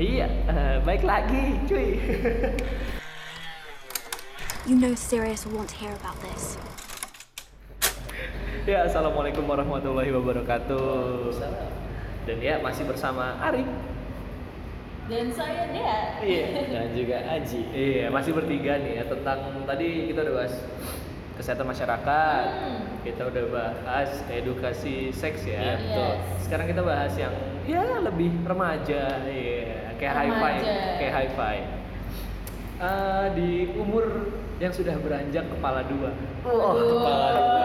Iya, eh, baik lagi, cuy. You know Sirius will want to hear about this. ya, assalamualaikum warahmatullahi wabarakatuh. Dan ya masih bersama Ari. Dan saya Dea. Iya. dan juga Aji. Iya, masih bertiga nih ya tentang tadi kita udah bahas kesehatan masyarakat. Hmm. Kita udah bahas edukasi seks ya. Iya, betul. Sekarang kita bahas yang ya lebih remaja, iya, kayak high five, kayak high five. Eh, di umur yang sudah beranjak kepala dua. Wah, Kepala dua.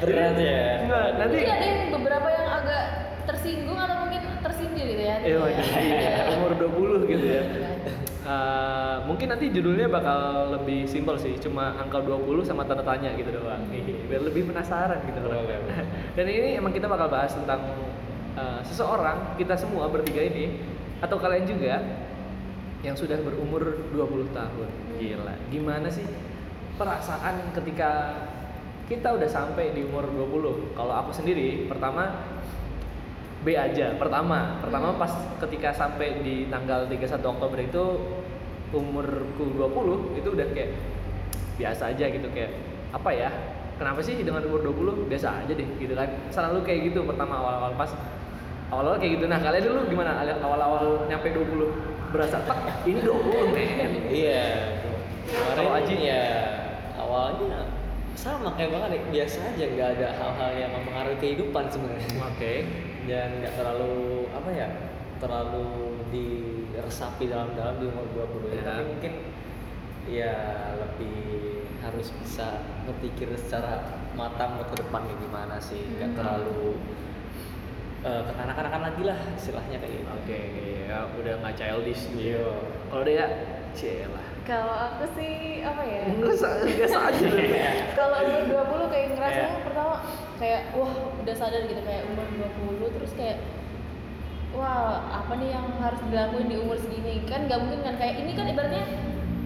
Berat ya. Enggak, nanti Mungkin ada yang beberapa yang agak tersinggung atau mungkin tersindir gitu ya. Eh, waduh, iya, umur 20 gitu ya. Eh, mungkin nanti judulnya bakal lebih simpel sih, cuma angka 20 sama tanda tanya gitu doang. Ih, Biar lebih penasaran gitu loh. Dan ini emang kita bakal bahas tentang eh, seseorang, kita semua bertiga ini atau kalian juga yang sudah berumur 20 tahun. Gila, gimana sih perasaan ketika kita udah sampai di umur 20? Kalau aku sendiri, pertama B aja. Pertama, pertama pas ketika sampai di tanggal 31 Oktober itu umurku 20 itu udah kayak biasa aja gitu kayak apa ya? Kenapa sih dengan umur 20 biasa aja deh gitu kan. Selalu kayak gitu pertama awal-awal pas awal-awal kayak gitu. Nah, kalian dulu gimana awal-awal nyampe 20 berasa tak ini 20 men. Iya. Kalau Aji? ya awalnya sama kayak banget biasa aja nggak ada hal-hal yang mempengaruhi kehidupan sebenarnya Oke. dan nggak terlalu apa ya terlalu diresapi dalam-dalam di umur 20 Ya. tapi mungkin ya lebih harus bisa berpikir secara matang ke depannya gimana sih nggak Hmm. terlalu eh, kekanak-kanakan lagi lah istilahnya kayak gitu Oke, ya udah nggak childish gitu. Iya. Kalau dia cielah. Kalau aku sih apa ya? Enggak biasa aja. Kalau umur 20 kayak ngerasanya Iya. pertama kayak wah udah sadar gitu kayak umur 20 terus kayak wah apa nih yang harus dilakuin di umur segini kan nggak mungkin kan kayak ini kan ibaratnya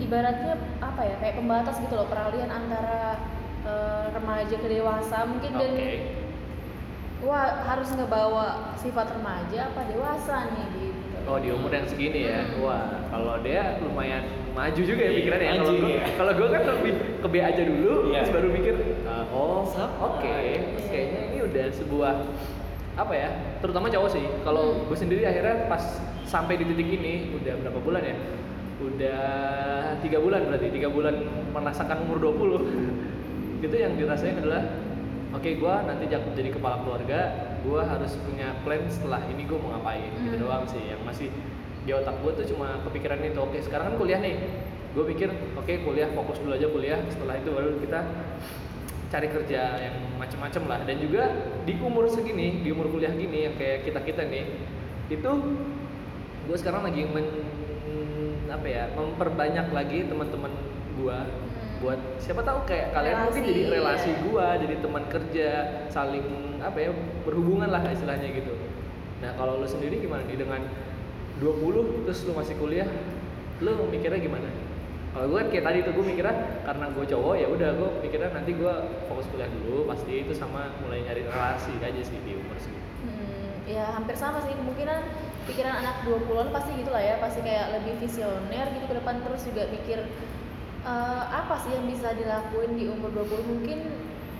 ibaratnya apa ya kayak pembatas gitu loh peralihan antara eh, remaja ke dewasa mungkin dan Oke. Wah harus ngebawa sifat remaja apa dewasa nih gitu Oh di umur yang segini ya, Hmm. wah kalau dia lumayan maju juga ya Iya, pikirannya. ya. Kalau gue, kalau gue kan lebih ke B aja dulu, Iya. terus baru mikir, ah, oh oke, Terus Iya. kayaknya ini udah sebuah apa ya, terutama cowok sih. Kalau Hmm. gue sendiri akhirnya pas sampai di titik ini udah berapa bulan ya? Udah tiga bulan berarti, tiga bulan merasakan umur 20 itu yang dirasain adalah oke gue nanti jadi kepala keluarga gue harus punya plan setelah ini gue mau ngapain gitu Hmm. doang sih. Yang masih di otak gue tuh cuma kepikiran itu. Oke sekarang kan kuliah nih. Gue pikir oke kuliah fokus dulu aja kuliah. Setelah itu baru kita cari kerja yang macem-macem lah. Dan juga di umur segini di umur kuliah gini yang kayak kita kita nih itu gue sekarang lagi men apa ya memperbanyak lagi teman-teman gue buat siapa tahu kayak kalian mungkin Relasi, jadi relasi iya. gua jadi teman kerja saling apa ya berhubungan lah istilahnya gitu. Nah kalau lu sendiri gimana nih? Dengan 20 terus lu masih kuliah lu mikirnya gimana? Kalau gue kan kayak tadi tuh gue mikirnya karena gue cowok ya udah gue mikirnya nanti gue fokus kuliah dulu pasti itu sama mulai nyari relasi aja sih di umur segitu Hmm, ya hampir sama sih kemungkinan pikiran anak 20-an pasti gitu lah ya pasti kayak lebih visioner gitu ke depan terus juga pikir eh, apa sih yang bisa dilakuin di umur 20 mungkin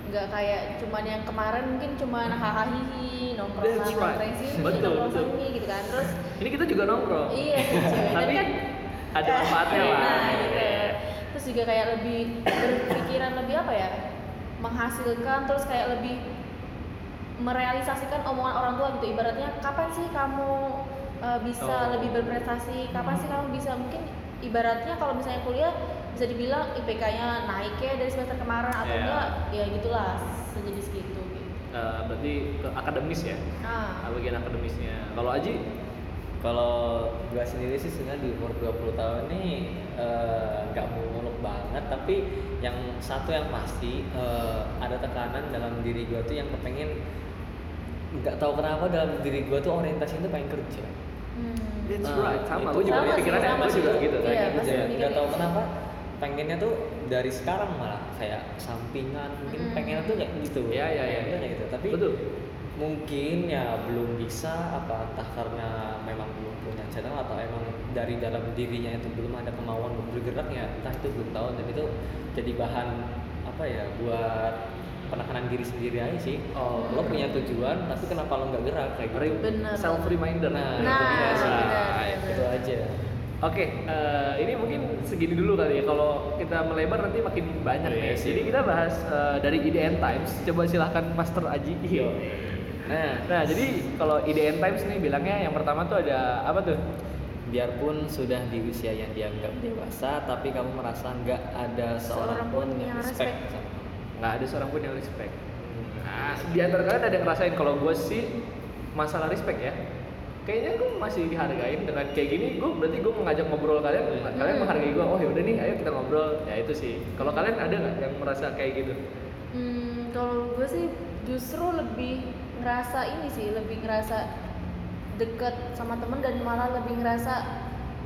nggak kayak cuman yang kemarin mungkin cuman hahaha hihi nongkrong That's sama right. nongkrong sini Betul, nongkrong betul. sini gitu kan. Terus ini kita juga nongkrong. Iya tapi kan ada manfaatnya lah. Nah, gitu. terus juga kayak lebih berpikiran lebih apa ya? Menghasilkan terus kayak lebih merealisasikan omongan orang tua gitu. Ibaratnya kapan sih kamu uh, bisa Oh. lebih berprestasi? Kapan sih kamu bisa? Mungkin ibaratnya kalau misalnya kuliah bisa dibilang IPK-nya naik ya dari semester kemarin atau Iya. enggak ya gitulah sejenis gitu gitu Eh, berarti ke akademis ya nah bagian akademisnya kalau Aji Kalau gua sendiri sih sebenarnya di umur 20 tahun ini eh, nggak muluk banget tapi yang satu yang pasti eh, ada tekanan dalam diri gua tuh yang kepengen nggak tahu kenapa dalam diri gua tuh orientasi itu pengen kerja. hmm. That's Ah, right, sama. Gue juga pikirannya, sama gue juga gitu. Iya, gitu. mikir nggak tahu kenapa pengennya tuh dari sekarang malah kayak sampingan mungkin Mm. pengennya tuh kayak gitu Iya, iya, iya. Pengennya kayak gitu tapi Betul. mungkin ya belum bisa apa entah karena memang belum punya channel atau emang dari dalam dirinya itu belum ada kemauan untuk bergerak ya entah itu belum tahu dan itu jadi bahan apa ya buat penekanan diri sendiri aja sih Oh. lo punya tujuan tapi kenapa lo nggak gerak kayak gitu Bener. self reminder nah, Nah, itu dia sih benar, Nah, itu aja Oke, eh, ini mungkin segini dulu kali ya. Kalau kita melebar nanti makin banyak Iya nih. sih. Jadi kita bahas eh, dari IDN Times. Coba silahkan Master Aji. nah Nah, jadi kalau IDN Times nih bilangnya yang pertama tuh ada apa tuh? biarpun sudah di usia yang dianggap dewasa tapi kamu merasa nggak ada seorang Seorang pun yang yang respect, respect. Nggak ada seorang pun yang respect. Nah, di antara kalian ada yang ngerasain kalau gue sih masalah respect ya. Kayaknya gue masih dihargain dengan kayak gini. Gue berarti gue mengajak ngobrol kalian, kalian menghargai gue. Oh yaudah nih, ayo kita ngobrol. Ya itu sih. Kalau kalian ada nggak yang merasa kayak gitu? Hmm, kalau gue sih justru lebih ngerasa ini sih, lebih ngerasa deket sama temen dan malah lebih ngerasa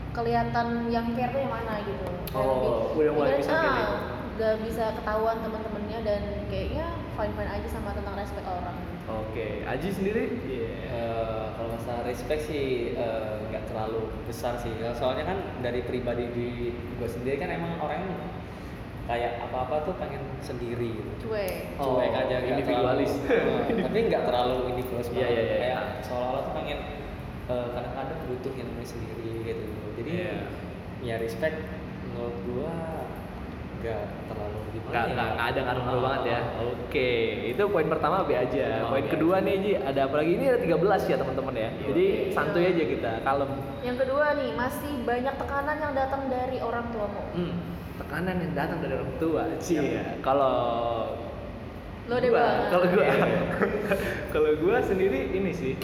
kelihatan yang care tuh yang mana gitu. Oh, lebih- udah mulai bisa pilih. ah, udah bisa ketahuan teman-temannya dan kayaknya fine fine aja sama tentang respect orang. Oke, Aji sendiri? Iya. Eh, masalah respect sih eh, nggak terlalu besar sih soalnya kan dari pribadi di gue sendiri kan emang orang kayak apa-apa tuh pengen sendiri gitu Cuek. Oh, cuek aja individualis. terlalu, Eh, tapi nggak terlalu individualis banget. iya, iya. kayak seolah-olah tuh pengen eh, kadang-kadang butuh yang namanya sendiri gitu jadi Iya. ya respect menurut gua nggak terlalu gimana Nggak, ya. nggak, nggak ada ngaruh Ah, banget ya. Oke, itu poin pertama B aja. Oh, poin iya. kedua nih Ji, ada apa lagi? Ini ada 13 ya teman-teman ya. Jadi Iya. santuy aja kita, kalem. Yang kedua nih, masih banyak tekanan yang datang dari orang tuamu. Hmm, tekanan yang datang dari orang tua. Cie. Iya. Kalau Lo deh, kalau gua, Iya. kalau gua sendiri ini sih,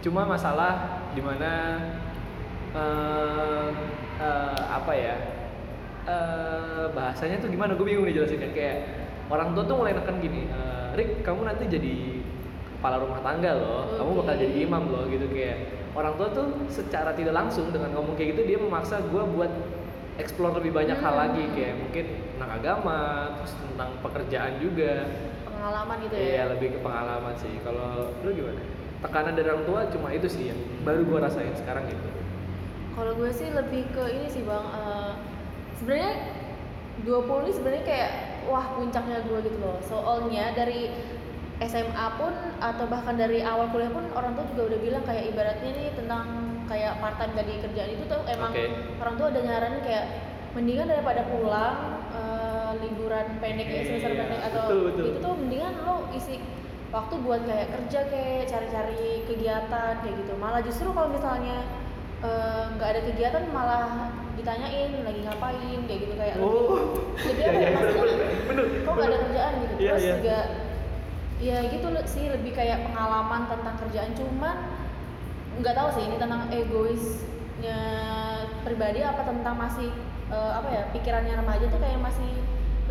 cuma masalah di mana eh eh, apa ya? Eh bahasanya tuh gimana? Gue bingung nih jelasinnya. Kayak orang tua tuh mulai neken gini, eh, Rick, kamu nanti jadi kepala rumah tangga loh, kamu bakal jadi imam loh gitu kayak orang tua tuh secara tidak langsung dengan ngomong kayak gitu dia memaksa gue buat explore lebih banyak hal Hmm. lagi kayak mungkin tentang agama, terus tentang pekerjaan juga. Pengalaman gitu ya. Iya lebih ke pengalaman sih. Kalau lu gimana? Tekanan dari orang tua cuma itu sih yang baru gue rasain sekarang gitu. Kalau gue sih lebih ke ini sih bang, eh, sebenarnya 20 ini sebenarnya kayak wah puncaknya gue gitu loh. Soalnya dari SMA pun atau bahkan dari awal kuliah pun orang tua juga udah bilang kayak ibaratnya nih tentang kayak part time tadi kerjaan itu tuh emang Oke. orang tua ada nyaranin kayak mendingan daripada pulang eh, liburan pendek ya semester Iya, pendek atau betul, betul. itu tuh mendingan lo isi waktu buat kayak kerja kayak cari-cari kegiatan kayak gitu malah justru kalau misalnya eh, nggak ada kegiatan malah ditanyain lagi ngapain kayak gitu kayak Oh. lebih Iya, apa iya, ya maksudnya bener, bener, kok nggak ada kerjaan? gitu. Iya, terus iya. juga ya gitu sih lebih kayak pengalaman tentang kerjaan. Cuman nggak tahu sih ini tentang egoisnya pribadi apa tentang masih eh, apa ya pikirannya remaja tuh kayak masih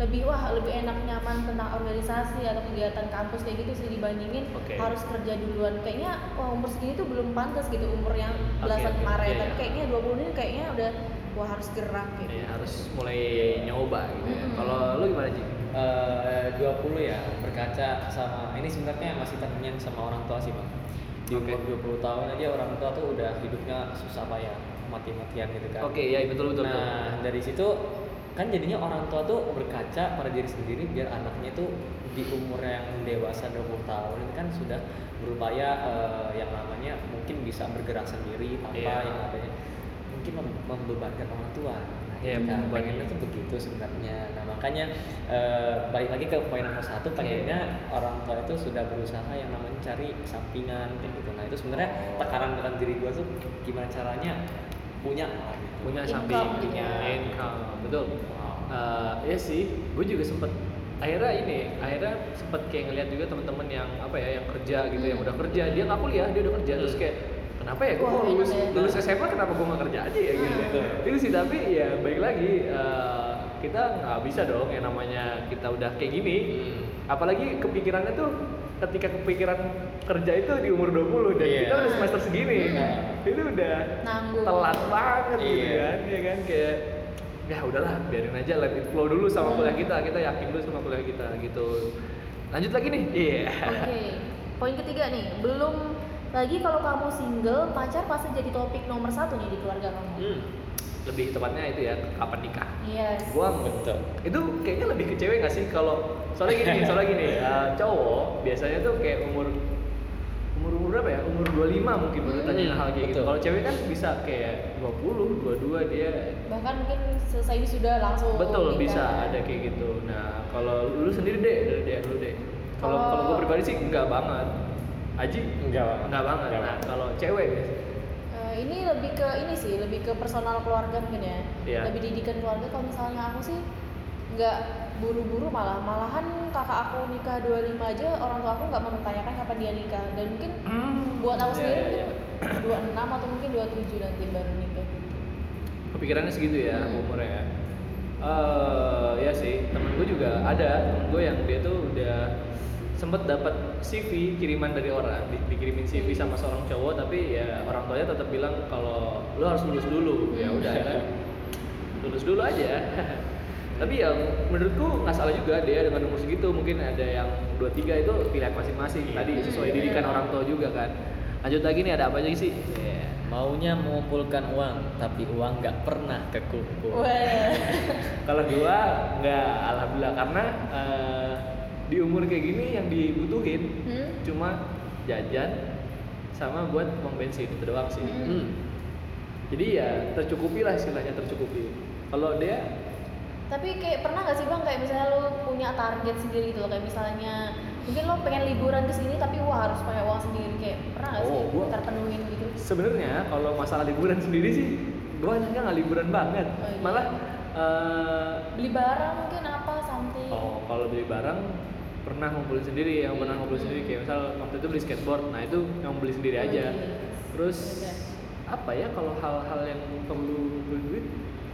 lebih wah lebih enak nyaman tentang organisasi atau kegiatan kampus kayak gitu sih dibandingin Oke. harus kerja duluan kayaknya wah umur segini tuh belum pantas gitu umur yang belasan oke. kemarin Iya, tapi iya. kayaknya 20 ini kayaknya udah wah harus gerak gitu Iya, harus mulai nyoba gitu ya. Mm-mm. Kalau lu gimana Ji? Eh, 20 ya berkaca sama ini sebenarnya masih terngiang sama orang tua sih bang di Oke. umur 20 tahun aja orang tua tuh udah hidupnya susah payah mati-matian gitu kan Oke, ya betul betul. nah dari situ kan jadinya orang tua tuh berkaca pada diri sendiri biar anaknya tuh di umur yang dewasa 20 tahun kan sudah berupaya eh, yang namanya mungkin bisa bergerak sendiri tanpa Iya. yang adanya mungkin mem- membebankan orang tua. Nah, Iya, itu kan membebankan. pengennya tuh begitu sebenarnya. Nah makanya eh, balik lagi ke poin nomor satu pengennya orang tua itu sudah berusaha yang namanya cari sampingan kayak gitu. Nah itu sebenarnya tekanan dalam diri gue tuh gimana caranya punya punya Income samping punya ya. income betul Eh, ya sih gue juga sempet akhirnya ini akhirnya sempet kayak ngeliat juga teman-teman yang apa ya yang kerja gitu yang Hmm. udah kerja dia nggak kuliah dia udah kerja terus Hmm. kayak kenapa ya gue mau lulus enak ya. lulus SMA kenapa gue nggak kerja aja ya gitu Hmm. itu sih tapi ya baik lagi eh, kita nggak bisa dong yang namanya kita udah kayak gini Hmm. apalagi kepikirannya tuh ketika kepikiran kerja itu di umur 20 dan Iya. kita udah semester segini Hmm. itu udah Nanggung. telat banget gitu Iya. kan ya kan kayak ya udahlah biarin aja let it flow dulu sama Hmm. kuliah kita kita yakin dulu sama kuliah kita gitu lanjut lagi nih iya Oke, poin ketiga nih, belum lagi kalau kamu single pacar pasti jadi topik nomor satu nih di keluarga kamu Hmm. Lebih tepatnya itu ya kapan nikah. Yes. Gua Betul. itu kayaknya lebih ke cewek gak sih kalau soalnya gini soalnya gini eh, cowok biasanya tuh kayak umur umur umur berapa ya? Umur 25 mungkin baru tanya Hmm, hal kayak gitu. kalau cewek kan bisa kayak 20 22 dia bahkan mungkin selesai ini sudah langsung betul nikah. bisa ada kayak gitu. Nah kalau lu sendiri deh dari dia dulu deh kalau Kalau- kalau gue pribadi sih enggak banget. Aji? Enggak banget. enggak banget. Enggak nah kalau cewek biasanya ini lebih ke ini sih lebih ke personal keluarga mungkin ya. Iya. lebih didikan keluarga. Kalau misalnya aku sih nggak buru-buru malah malahan kakak aku nikah 25 aja orang tua aku nggak mempertanyakan kapan dia nikah. Dan mungkin buat aku Iya, sendiri iya, mungkin 26 atau mungkin 27 nanti baru nikah. Kepikirannya segitu ya Hmm. umurnya ya. Eh, ya sih temen gue juga ada. Temen gue yang dia tuh udah sempet dapat CV kiriman dari orang di- dikirimin CV sama seorang cowok tapi ya orang tuanya tetap bilang kalau lu harus lulus dulu. Ya udah akhirnya lulus dulu aja. Tapi ya menurutku nggak salah juga dia dengan umur segitu. Mungkin ada yang 23 itu pilihan masing-masing. Tadi sesuai didikan orang tua juga kan? Lanjut lagi nih ada apa aja sih? Ya. Maunya mengumpulkan uang, tapi uang nggak pernah kekumpul. Wah. Kalau gua nggak alhamdulillah. Karena eh, di umur kayak gini yang dibutuhin Hmm? cuma jajan sama buat uang bensin itu doang sih. Hmm. Hmm. Jadi ya tercukupi lah istilahnya tercukupi. Kalau dia Tapi kayak pernah gak sih bang kayak misalnya lo punya target sendiri gitu loh kayak misalnya mungkin lo pengen liburan ke sini tapi wah harus pakai uang sendiri kayak pernah gak sih Oh, gua- terpenuhin gitu? sebenarnya kalau masalah liburan sendiri sih gua anaknya nggak liburan banget. Oh, iya. Malah eh, Beli barang mungkin apa something? Oh, kalau beli barang pernah ngumpulin sendiri, yang pernah ngumpulin sendiri kayak misal waktu itu beli skateboard, nah itu yang beli sendiri Oh, aja. iya. Terus Iya. apa ya kalau hal-hal yang perlu duit,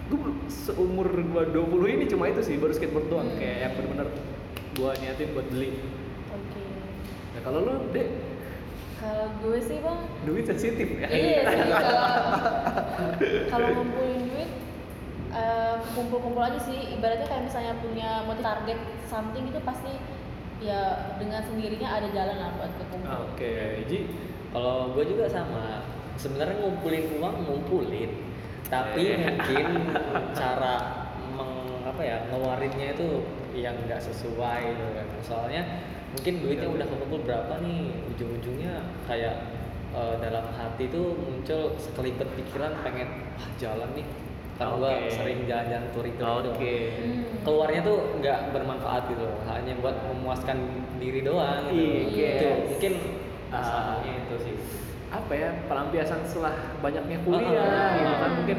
gue seumur gua 20 ini cuma itu sih, baru skateboard doang Hmm. kayak yang bener-bener gua niatin buat beli. Oke. Nah kalau lu dek Kalau gue sih bang, duit sensitif ya. iya sih kalau ngumpulin duit eh, kumpul-kumpul aja sih. Ibaratnya kayak misalnya punya mau target something itu pasti ya dengan sendirinya ada jalan lah buat kekumpul. Oke, Ji. Kalau gue juga sama. Sebenarnya ngumpulin uang ngumpulin, tapi Eh. mungkin cara meng, apa ya ngeluarinnya itu yang nggak sesuai gitu kan. Soalnya mungkin duitnya Betul. udah kekumpul berapa nih, ujung-ujungnya kayak eh, dalam hati tuh muncul sekelibet pikiran pengen wah jalan nih. Kan gua Oke. sering jalan-jalan gitu. Oke. Hmm. keluarnya tuh nggak bermanfaat gitu loh hanya buat memuaskan diri doang Iya. gitu Itu mungkin Ah. masalahnya itu sih apa ya pelampiasan setelah banyaknya kuliah Ah. gitu kan mungkin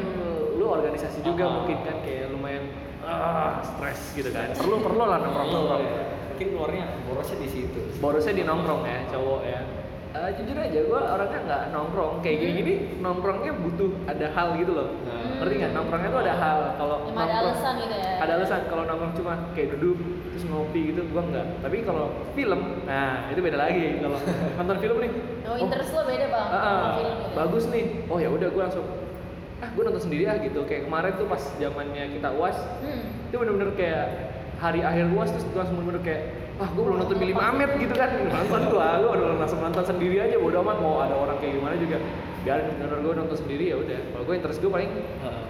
lu organisasi juga Ah. mungkin kan kayak lumayan ah stres gitu kan perlu perlu lah nongkrong nongkrong mungkin keluarnya borosnya di situ borosnya di nongkrong ya cowok ya Eh, jujur aja gue orangnya nggak nongkrong. Kayak gini gini nongkrongnya butuh ada hal gitu loh. Nah. ngerti nggak? Nongkrongnya tuh ada hal. Kalau Emang ada alasan gitu ya? ada alasan. Kalau nongkrong cuma kayak duduk terus ngopi gitu gue nggak. Tapi kalau film nah itu beda lagi. Kalau nonton film nih Oh, interest lo beda bang sama film gitu. bagus nih. Oh ya udah gue langsung ah gue nonton sendiri ah gitu. Kayak kemarin tuh pas zamannya kita uas Hmm. itu bener-bener kayak hari akhir uas terus gue langsung bener-bener kayak wah gue belum nonton Billy Mamet gitu kan. Nonton gue gue udah langsung nonton sendiri aja bodo amat. Mau ada orang kayak gimana juga. Biar bener gue nonton sendiri ya udah. Kalau gue interest gue paling Heeh.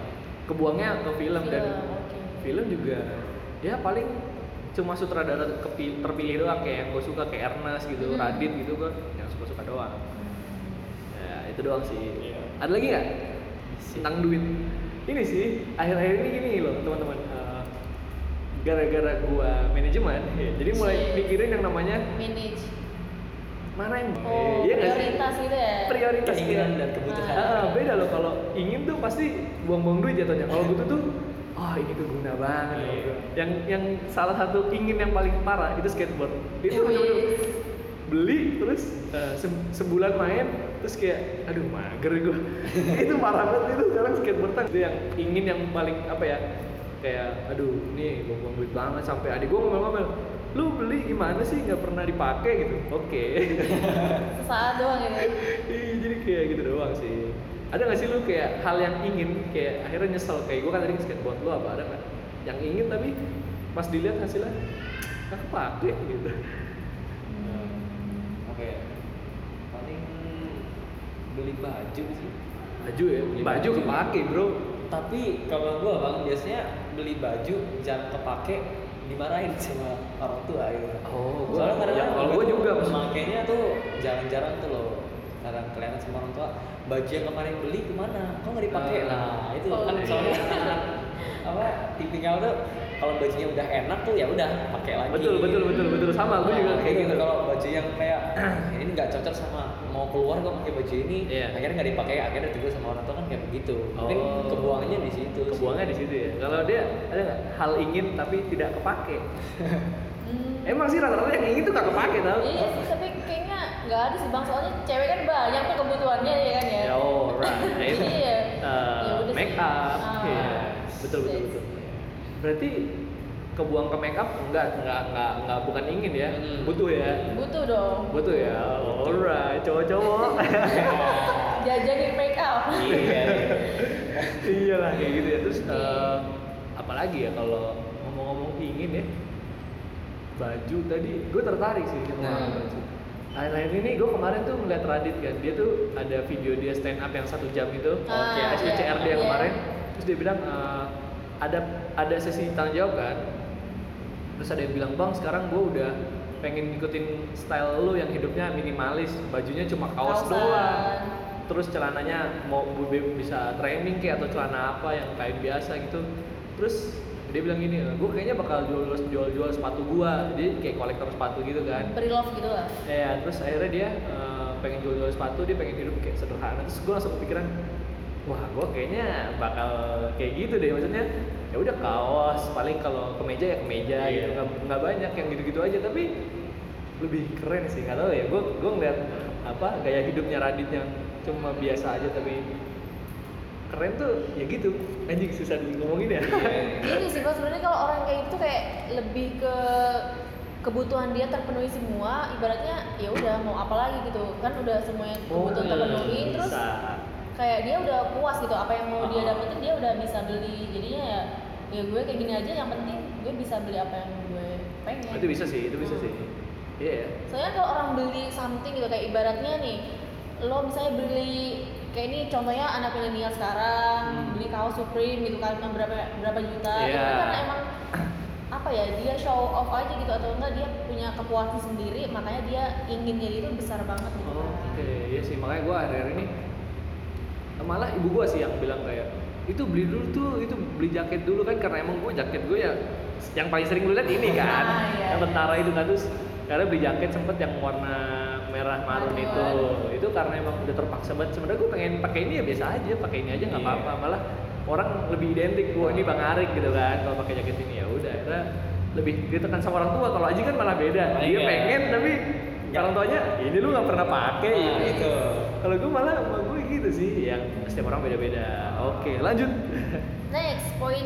kebuangnya ke film, dan Film, juga. Ya paling cuma sutradara terpilih doang kayak yang gue suka kayak Ernest gitu Hmm. Radit gitu gue yang suka suka doang. Ya itu doang sih. Iya. ada lagi nggak? Tentang duit. Ini sih akhir-akhir ini gini loh teman-teman gara-gara gua manajemen ya, jadi mulai mikirin yang namanya manage. Mana yang oh iya sih? prioritas gitu ya? Prioritas Keinginan kayak- dan kebutuhan. Ah, ah, beda loh kalau ingin tuh pasti buang-buang duit jatuhnya. Kalau butuh tuh oh ini keguna banget. Iya. yang yang salah satu ingin yang paling parah itu skateboard. Itu beli terus eh, se- sebulan main terus kayak aduh mager gue itu parah banget itu sekarang skateboardan itu yang ingin yang paling apa ya kayak aduh ini buang-buang duit banget sampai adik gue ngomel-ngomel lu beli gimana sih nggak pernah dipakai gitu oke sesaat doang Iya, jadi kayak gitu doang sih. Ada gak sih lu kayak hal yang ingin kayak akhirnya nyesel kayak gue kan tadi skateboard lu apa ada nggak? Yang ingin tapi pas dilihat hasilnya nggak kepake gitu. Hmm. oke paling beli baju sih baju ya Beli baju baju. kepake bro tapi kalau gua bang biasanya beli baju jangan kepake dimarahin sama orang tua gitu. Oh, gua- Soalnya kadang ya, kalau gua juga makanya tuh jarang-jarang tuh loh kadang kelihatan sama orang tua baju yang kemarin beli ke mana kok nggak dipakai Ah. nah itu Oh, kan soalnya apa tipikal tuh kalau bajunya udah enak tuh ya udah pakai lagi betul betul betul betul sama gue juga Nah, kayak gitu kalau baju yang kayak ini nggak cocok sama mau keluar kok pakai baju ini Iya. akhirnya nggak dipakai akhirnya juga sama orang tua kan kayak begitu mungkin Oh. kebuangannya di situ kebuangnya di situ ya kalau dia ada nggak hal ingin tapi tidak kepake Hmm. emang sih rata-rata yang ingin tuh gak kepake tau Iya sih, tapi kayaknya nggak ada sih bang. Soalnya cewek kan banyak tuh kebutuhannya ya kan ya. Ya, oh, right. Iya. Eh, Ya make up Ah. iya. betul betul betul berarti kebuang ke make up enggak enggak enggak enggak bukan ingin ya Hmm. butuh ya Butuh dong. butuh ya alright cowok-cowok Jajanin make up. iya iyalah kayak gitu ya terus Iya. eh, apalagi ya kalau ngomong-ngomong ingin ya baju tadi gue tertarik sih sama Nah. baju lain-lain ini gue kemarin tuh ngeliat Radit kan dia tuh ada video dia stand up yang satu jam itu Ah, kayak SPCR iya, dia iya. kemarin terus dia bilang eh, ada ada sesi tanya jawab kan? Terus ada yang bilang bang sekarang gue udah pengen ngikutin style lu yang hidupnya minimalis. Bajunya cuma kaos doang. Terus celananya mau bisa training kayak atau celana apa yang kain biasa gitu. Terus dia bilang gini gue kayaknya bakal jual jual jual sepatu gua. Dia kayak kolektor sepatu gitu kan. Pre-love gitu lah. ya terus akhirnya dia eh, pengen jual jual sepatu dia pengen hidup kayak sederhana. Terus gue langsung kepikiran wah gue kayaknya bakal kayak gitu deh maksudnya ya udah kaos paling kalau kemeja ya kemeja Iya. gitu nggak nggak banyak yang gitu gitu aja tapi lebih keren sih nggak tahu ya gue gue ngeliat apa gaya hidupnya Radit yang cuma biasa aja tapi keren tuh ya gitu anjing susah di ngomongin ya Ini sih Bang, sebenarnya kalau orang kayak gitu kayak lebih ke kebutuhan dia terpenuhi semua, ibaratnya ya udah mau apa lagi gitu. Kan udah semuanya kebutuhan iya, terpenuhi terus bisa. Kayak dia udah puas gitu apa yang mau dia dapetin dia udah bisa beli. Jadinya ya ya gue kayak gini aja yang penting gue bisa beli apa yang gue pengen. itu bisa sih itu bisa sih iya ya Soalnya kalau orang beli something gitu kayak ibaratnya nih, lo misalnya beli kayak ini contohnya anak milenial sekarang Hmm. beli kaos Supreme gitu kan berapa berapa juta, itu Iya. kan emang apa ya dia show off aja gitu atau enggak dia punya kepuasan sendiri makanya dia inginnya itu besar banget gitu. Oh, kan. Oke, iya sih makanya gue akhir-akhir ini malah ibu gue sih yang bilang kayak itu beli dulu tuh itu beli jaket dulu kan karena emang gue jaket gue ya yang paling sering lu lihat ini kan Ah, iya. yang tentara itu kan terus karena beli jaket sempet yang warna merah marun itu itu karena emang udah terpaksa banget sebenarnya gue pengen pakai ini ya biasa aja pakai ini aja nggak Iya. apa-apa malah orang lebih identik gue ini bang Arik gitu kan kalau pakai jaket ini ya udah akhirnya lebih ditekan sama orang tua kalau Aji kan malah beda dia Iya. pengen tapi Nggak. orang tuanya ini lu nggak pernah pakai Nah, gitu. itu. Kalau gue malah gue gitu sih, yang setiap orang beda-beda. Oke, lanjut. Next, poin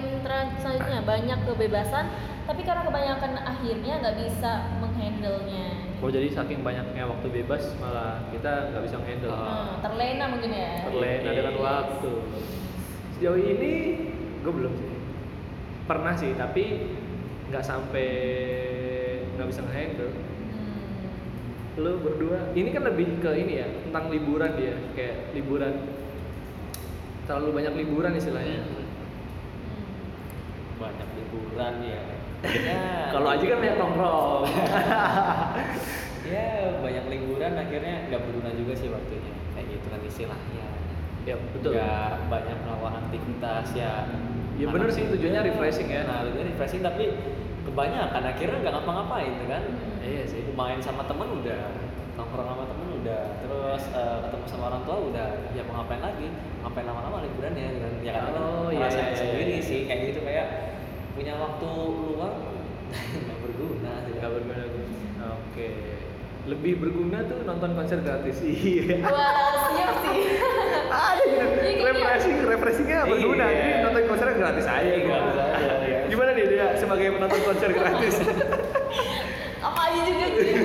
selanjutnya banyak kebebasan, tapi karena kebanyakan akhirnya nggak bisa menghandle-nya. Oh jadi saking banyaknya waktu bebas malah kita nggak bisa handle. Hmm, terlena mungkin ya. Terlena dengan Yes. waktu. Sejauh ini gue belum sih. Pernah sih, tapi nggak sampai nggak bisa handle. Lu berdua, ini kan lebih ke ini ya tentang liburan dia, kayak liburan. Terlalu banyak liburan istilahnya. Hmm. banyak liburan ya ya Kalau Aji kan banyak nongkrong. ya banyak liburan akhirnya nggak berguna juga sih waktunya kayak gitu kan istilahnya ya betul. nggak banyak melakukan aktivitas ya Ya bener sih, tujuannya refreshing ya. nah tujuannya refreshing tapi kebanyakan akhirnya nggak ngapa-ngapain tuh kan Iya sih. main sama temen udah nongkrong sama temen udah terus eh, ketemu sama orang tua udah ya mau ngapain lagi ngapain lama-lama liburan ya kan ya kan Oh, iya, ngerasain iya, sendiri iya. sih kayak gitu kayak punya waktu luang nggak berguna sih Gak berguna. Oke. Lebih berguna tuh nonton konser gratis. Iya. Wah, siap sih. Ada gitu. Iya, gitu. Refreshing, refreshingnya berguna. Iya. Jadi nonton konsernya gratis aja gitu. Gratis aja, iya. Gimana nih dia sebagai penonton konser gratis? Apa aja juga gitu.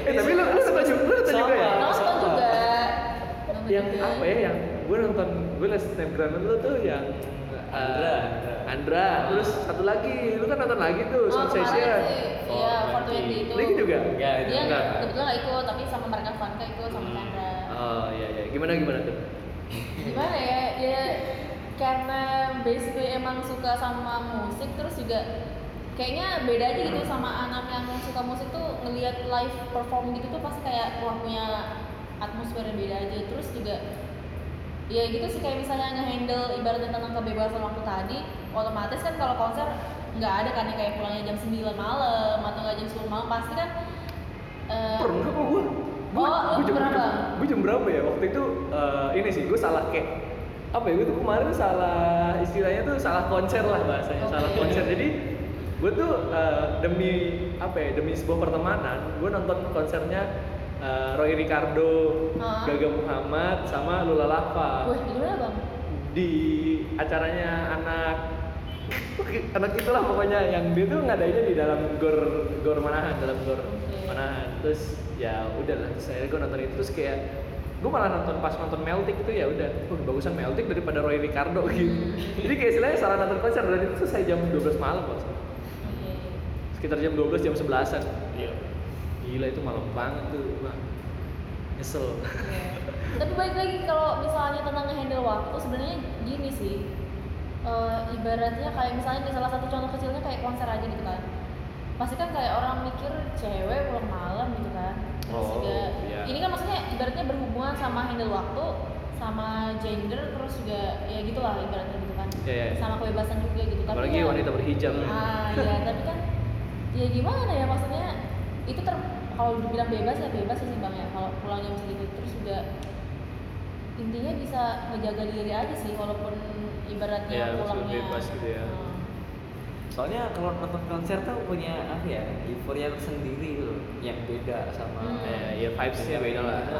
eh tapi lu lu nonton juga, lu nonton juga ya? Nonton juga. Yang apa ya? Yang gue nonton, gue liat snapgram lu tuh yang eh, Andra. Andra, terus satu lagi, lu kan nonton lagi tuh, Oh, Sound kemarin Session. sih, iya, Oh, 420 itu. Lagi juga? Enggak, itu Dia enggak. kebetulan nggak ikut, tapi sama mereka Vanka ikut sama Chandra. Oh iya iya, gimana gimana tuh gimana ya ya karena basically emang suka sama musik terus juga kayaknya beda aja gitu sama anak yang suka musik tuh ngelihat live perform gitu tuh pasti kayak wah punya atmosfer yang beda aja. Terus juga ya gitu sih kayak misalnya ngehandle ibaratnya tentang kebebasan waktu tadi otomatis kan kalau konser nggak ada kan yang kayak pulangnya jam 9 malam atau nggak jam 10 malam pasti kan eh, pernah kok gue Oh, lu berapa? gue jam berapa ya? Waktu itu eh, ini sih gue salah kayak apa ya gue tuh kemarin salah istilahnya tuh salah konser lah bahasanya salah Oke. konser jadi gue tuh eh, demi apa ya demi sebuah pertemanan gue nonton konsernya eh, Roy Ricardo, Ah. Gaga Muhammad sama Lula Lava wah gimana bang di acaranya anak anak itulah pokoknya yang dia tuh ngadainnya di dalam gor gor manahan dalam gor Oke. manahan terus ya udahlah terus akhirnya gue nonton itu terus kayak gue malah nonton pas nonton Meltik itu ya udah oh, bagusan Meltik daripada Roy Ricardo gitu jadi kayak istilahnya salah nonton konser dan itu selesai jam 12 malam. Oke. sekitar jam 12 jam 11an gila itu malam banget tuh Wah. nyesel Iya. Tapi balik lagi kalau misalnya tentang ngehandle waktu sebenarnya gini sih. Eh, ibaratnya kayak misalnya nih salah satu contoh kecilnya kayak konser aja gitu kan. Pasti kan kayak orang mikir cewek pulang malam gitu kan. Terus Oh, juga iya. ini kan maksudnya ibaratnya berhubungan sama handle waktu sama gender terus juga ya gitulah ibaratnya gitu kan. Iya, iya. Sama kebebasan juga gitu. Tapi apalagi ya- wanita berhijab Ah iya, tapi kan ya gimana ya maksudnya itu ter kalau dibilang bebas ya bebas sih bang ya kalau pulang jam segitu terus juga intinya bisa ngejaga diri aja sih walaupun ibaratnya Ya, pulangnya bebas gitu ya. Hmm. Soalnya kalau nonton konser tuh punya apa ya, euforia sendiri loh, yang beda sama Hmm. Ya, ya vibes-nya beda lah. Itu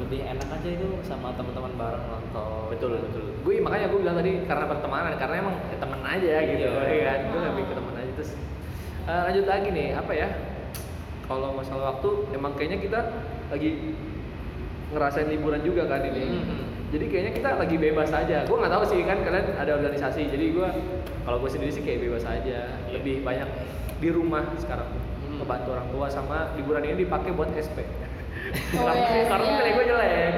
Lebih enak aja itu sama teman-teman bareng nonton. betul betul gue makanya gue bilang tadi karena pertemanan karena emang ya, temen aja gitu Iya. ya kan gue Ah. lebih ke temen aja terus eh, lanjut lagi nih apa ya kalau masalah waktu emang kayaknya kita lagi ngerasain liburan juga kan ini Mhm. Jadi kayaknya kita lagi bebas aja. Gue nggak tahu sih kan kalian ada organisasi. Jadi gue kalau gue sendiri sih kayak bebas aja. Lebih banyak di rumah sekarang. Hmm. ngebantu orang tua sama liburan ini dipakai buat SP Oh, karena yes, karena iya. nilai gue jelek.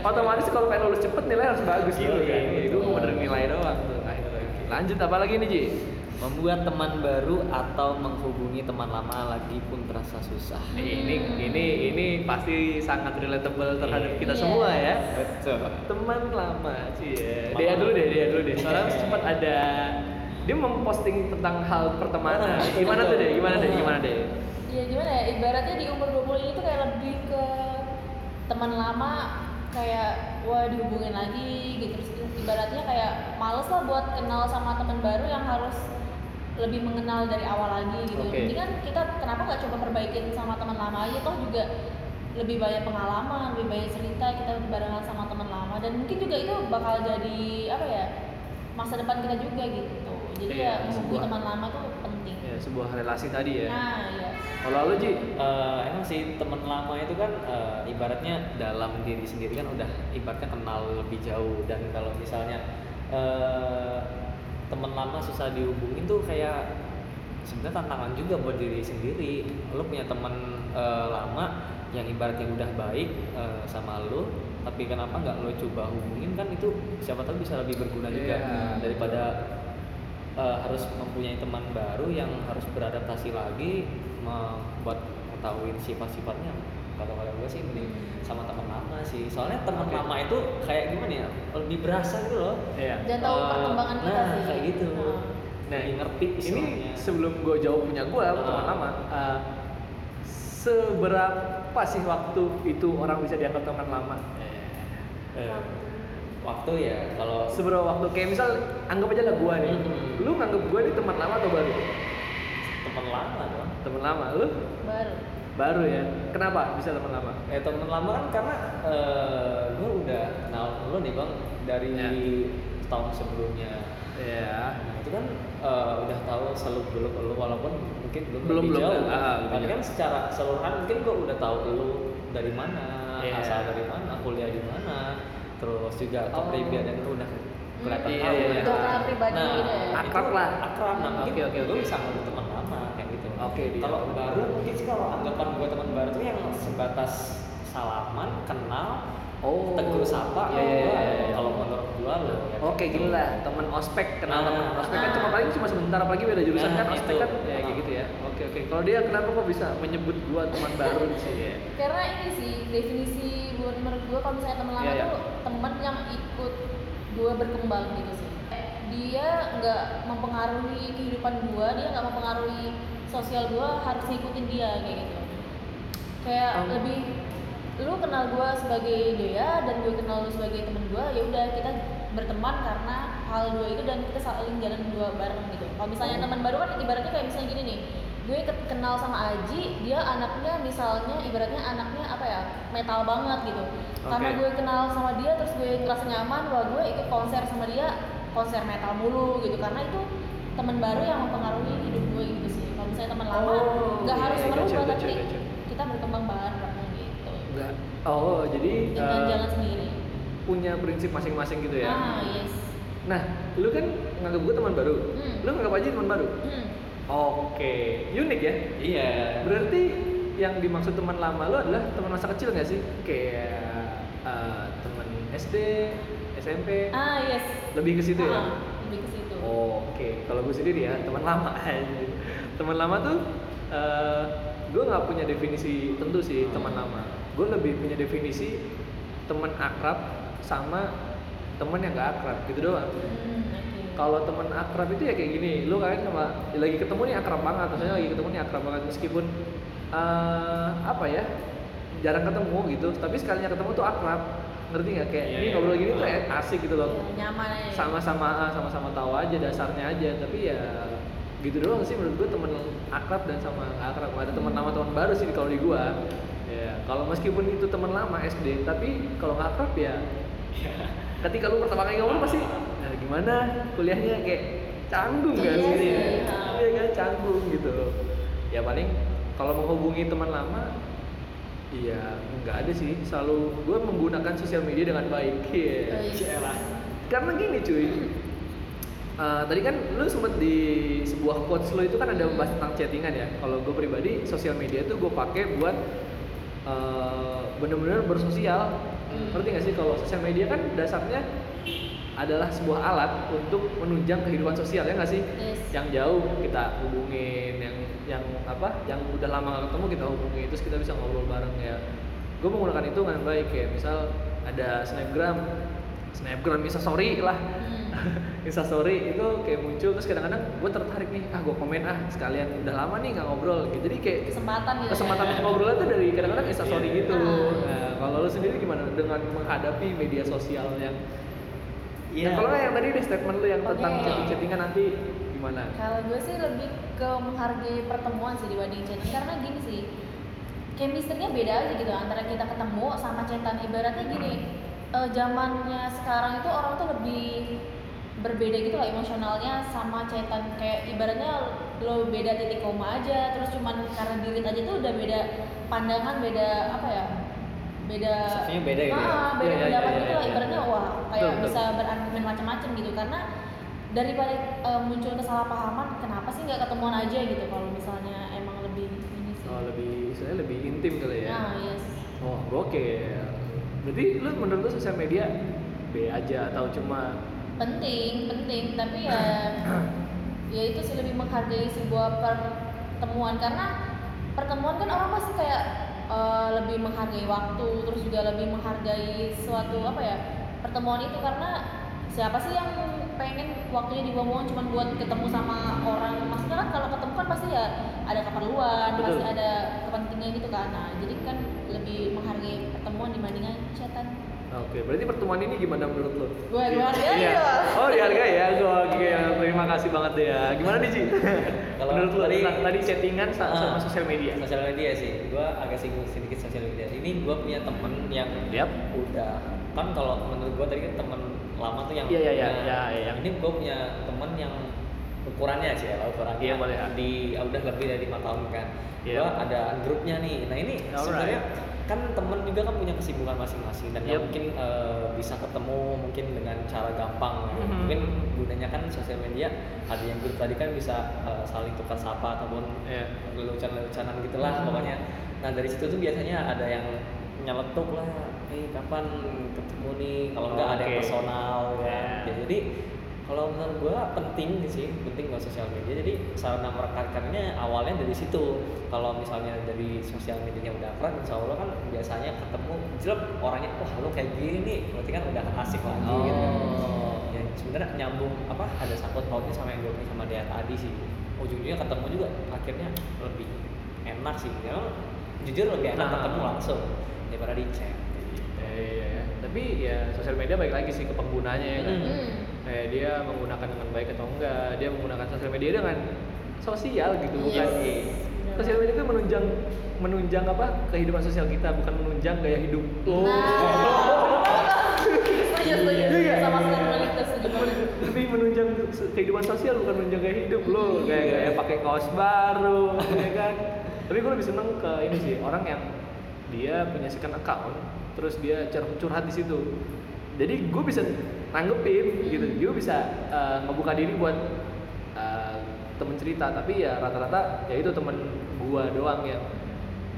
Otomatis kalau pengen lulus cepet nilai harus bagus gitu Iya, kan. Iya, jadi gue mau nilai doang tuh. Akhirnya lanjut apa lagi nih Ji Membuat teman baru atau menghubungi teman lama lagi pun terasa susah. ini ini ini pasti sangat relatable terhadap kita Iya. semua ya Betul. teman lama sih ya. Dia dulu deh, dia dulu deh. Soalnya sempat ada dia memposting tentang hal pertemanan. Oh, Gimana tuh deh? Gimana deh? Gimana deh? ya gimana ya ibaratnya di umur 20 ini tuh kayak lebih ke teman lama kayak wah dihubungin lagi gitu terus ibaratnya kayak males lah buat kenal sama teman baru yang harus lebih mengenal dari awal lagi gitu. Oke. Jadi kan kita kenapa nggak coba perbaikin sama teman lama aja toh juga lebih banyak pengalaman, lebih banyak cerita kita barengan sama teman lama dan mungkin juga itu bakal jadi apa ya masa depan kita juga gitu. Jadi Iya, ya menghubungi sebuah- teman lama tuh penting. Ya, sebuah relasi tadi ya. Nah, ya. Kalau lu Ji, Eh, emang sih teman lama itu kan eh, ibaratnya dalam diri sendiri kan udah ibaratnya kenal lebih jauh dan kalau misalnya eh, teman lama susah dihubungin tuh kayak sebenarnya tantangan juga buat diri sendiri. Lu punya teman eh, lama yang ibaratnya udah baik eh, sama lu, tapi kenapa nggak lo coba hubungin kan itu siapa tahu bisa lebih berguna juga Iya. daripada eh, harus mempunyai teman baru yang harus beradaptasi lagi membuat mengetahui sifat-sifatnya kalau kata gue sih mending sama teman lama sih soalnya teman Oke. lama itu kayak gimana ya lebih berasa gitu loh Iya. Dan tahu Eh, perkembangan kita nah, sih. kayak gitu Nah. Nah, Lebih ngerti ini sebelum gue jawab punya gue Ah. teman lama, eh, seberapa sih waktu itu orang bisa dianggap teman lama? Eh, waktu ya kalau Seberapa waktu? Kayak misal anggap aja lah gue nih, Hmm. lu nganggap gue nih teman lama atau baru? teman lama dong Teman lama, lu Baru. Baru ya? Kenapa bisa teman lama? Eh teman lama kan karena eh gue udah kenal lo nih bang dari Ya. tahun sebelumnya. Ya. Nah itu kan eh, udah tahu seluk beluk lo walaupun mungkin belum Belum- belum, jauh. ah, ah, Tapi jauh. kan secara keseluruhan mungkin gue udah tahu lo dari mana, Iya. asal dari mana, kuliah di mana, terus juga Oh. kepribadian lo udah kelihatan Iya, tahu. iya, iya. Kenal pribadi nah, gitu ya. Akrab itu lah. Akrab. Nah, mungkin Oke, oke, gue bisa ngomong gitu. Oke, dia. Kalau baru mungkin sih kalau anggapan gue teman baru tuh yang sebatas salaman, kenal, Oh. tegur sapa Iya, iya, gua, iya, iya. kalau menurut gua lo ya Oke gitu. gini lah, teman ospek kenal Ah, teman ospek kan ah. cuma paling cuma sebentar apalagi beda jurusan Nah, kan ospek itu. kan ya kayak Ah. gitu ya. Oke oke. Kalau dia kenapa kok bisa menyebut gua teman baru sih ya? karena ini sih definisi buat menurut gue kalau misalnya teman lama Iya, iya. tuh teman yang ikut gue berkembang gitu sih dia nggak mempengaruhi kehidupan gue dia nggak mempengaruhi sosial gue harus ngikutin dia kayak gitu kayak Oh. lebih lu kenal gue sebagai dia dan gue kenal lu sebagai temen gue ya udah kita berteman karena hal dua itu dan kita saling jalan dua bareng gitu kalau misalnya Oh. teman baru kan ibaratnya kayak misalnya gini nih gue ke- kenal sama Aji dia anaknya misalnya ibaratnya anaknya apa ya metal banget gitu karena Oke. gue kenal sama dia terus gue ngerasa nyaman wah gue ikut konser sama dia konser metal mulu gitu karena itu teman baru yang mempengaruhi hidup gue gitu misalnya teman lama Oh, nggak iya, harus iya, merubah tapi kita berkembang bareng gitu Enggak. Oh jadi dengan eh, jalan sendiri punya prinsip masing-masing gitu ya? ah yes Nah, lu kan nganggap gua teman baru. Hmm. Lu nganggap aja teman baru. hmm. Oke, unik ya. iya Berarti yang dimaksud teman lama lu adalah teman masa kecil nggak sih? Kayak eh, teman SD, SMP, ah yes lebih ke situ ya? Ah, lebih ke situ Oke, kalau gue sendiri ya teman lama aja. Teman lama tuh eh gue nggak punya definisi tentu sih teman lama. Gue lebih punya definisi teman akrab sama teman yang gak akrab gitu doang. hmm, Kalau teman akrab itu ya kayak gini, lu kan sama lagi ketemu nih akrab banget, maksudnya lagi ketemu nih akrab banget meskipun eh apa ya jarang ketemu gitu, tapi sekalinya ketemu tuh akrab, ngerti nggak? Kayak Iya, ini iya. ngobrol gini tuh asik gitu loh Ya, nyaman sama-sama ah, sama-sama tahu aja dasarnya aja tapi ya gitu doang sih menurut gue temen akrab dan sama akrab ada teman lama teman baru sih kalau di gue ya kalau meskipun itu teman lama SD tapi kalau nggak akrab ya ketika lu pertama kali ngobrol pasti nah, gimana kuliahnya kayak canggung kan Iya sih sih, ya iya kan canggung gitu ya paling kalau menghubungi teman lama Iya, nggak ada sih. Selalu gue menggunakan sosial media dengan baik. Iya. Oh, iya. Karena gini cuy, Eh, tadi kan lu sempet di sebuah quotes lo itu kan ada membahas tentang chattingan ya. Kalau gue pribadi sosial media tuh gue pakai buat eh, bener-bener bersosial. Hmm. Ngerti gak sih kalau sosial media kan dasarnya adalah sebuah alat untuk menunjang kehidupan sosial ya nggak sih? Yes. Yang jauh kita hubungin, yang yang apa? Yang udah lama gak ketemu kita hubungin, terus kita bisa ngobrol bareng ya. Gue menggunakan itu dengan baik ya. Misal ada snapgram, snapgram instastory lah. Hmm. instastory itu kayak muncul terus kadang-kadang gue tertarik nih ah gue komen ah sekalian udah lama nih nggak ngobrol gitu jadi kayak kesempatan gitu kesempatan untuk ngobrol itu dari kadang-kadang instastory Iya. gitu Ah. nah kalau lu sendiri gimana dengan menghadapi media sosial yang Iya. Nah, kalau yang tadi deh statement lu yang tentang Oke. chatting-chattingan nanti gimana Kalau gue sih lebih ke menghargai pertemuan sih dibanding chatting karena gini sih chemistry-nya beda aja gitu antara kita ketemu sama chatan ibaratnya gini eh, zamannya sekarang itu orang tuh lebih berbeda gitu lah emosionalnya sama chatan. Kayak ibaratnya lo beda titik koma aja terus cuman karena dirit aja tuh udah beda pandangan beda apa ya beda Persepsinya beda gitu ya? Ah, beda Iya, iya, pendapat iya, gitu lah. ibaratnya wah kayak Betul, bisa berargumen macam-macam gitu. Karena daripada eh, muncul kesalahpahaman kenapa sih nggak ketemuan aja gitu kalau misalnya emang lebih ini sih? Oh lebih istilahnya lebih intim kali ya? Nah yes. Oh gokil berarti lu menurut lu sosial media B aja atau cuma penting penting. Tapi ya ya itu sih lebih menghargai sebuah pertemuan. Karena pertemuan kan orang pasti kayak eh, lebih menghargai waktu terus juga lebih menghargai suatu apa ya pertemuan itu. Karena siapa sih yang pengen waktunya dibuang-buang cuma buat ketemu sama orang? Maksudnya kan kalau ketemu kan pasti ya ada keperluan Betul. pasti ada kepentingan gitu kan. Nah jadi kan lebih menghargai pertemuan dibandingkan chatan Oke, berarti pertemuan ini gimana menurut lo? Wah, dihargai Iya. ya. Oh, dihargai ya. Gua oke, terima kasih banget deh ya. Gimana nih, Ci? Kalau menurut lo tadi- tadi chattingan sa- sama Ah, sosial media? Sosial media sih, gua agak singgung sedikit sosial media. Ini gua punya temen yang Yap. udah kan kalau menurut gua tadi kan temen lama tuh yang Iya, iya, iya, iya. Ini gua punya temen yang ukurannya sih ya, ukurannya Iya, boleh. di udah lebih dari lima tahun kan. Iya. Gua ada grupnya nih. Nah ini Alright. sebenarnya kan temen juga kan punya kesibukan masing-masing dan Yep. mungkin eh, bisa ketemu mungkin dengan cara gampang. Mhm. Mungkin gunanya kan sosial media ada yang grup tadi kan bisa eh, saling tukar sapa ataupun Iya. lelucon-leluconan gitulah Hmm. pokoknya. Nah dari situ tuh biasanya ada yang nyeletuk lah eh kapan ketemu nih kalau nggak ada yang personal ya Ya. jadi kalau menurut gua penting sih penting buat sosial media jadi sarana merekatkannya awalnya dari situ kalau misalnya dari sosial medianya udah keren insya Allah kan biasanya ketemu jelek orangnya wah lu kayak gini nih berarti kan udah asik lagi gitu kan Oh. ya sebenarnya nyambung apa ada sangkut pautnya sama yang gue sama dia tadi sih ujungnya ketemu juga akhirnya lebih enak sih ya jujur lebih enak Nah. ketemu langsung daripada di chat Ya, iya, iya. Tapi ya sosial media baik lagi sih ke penggunanya ya kan. Hmm. Kayak dia menggunakan dengan baik atau enggak, dia menggunakan sosial media dengan sosial gitu bukan Yes. sosial media itu menunjang menunjang apa kehidupan sosial kita bukan menunjang gaya hidup. Oh. Setuju, setuju. Iya. Tapi menunjang kehidupan sosial bukan menunjang gaya hidup lo kayak kayak pakai kaos baru ya kan. Tapi gue lebih seneng ke ini sih orang yang dia punya second account terus dia cur- curhat di situ. Jadi gue bisa nanggepin gitu, gue bisa eh, ngebuka diri buat eh, temen cerita. Tapi ya rata-rata ya itu temen gua doang yang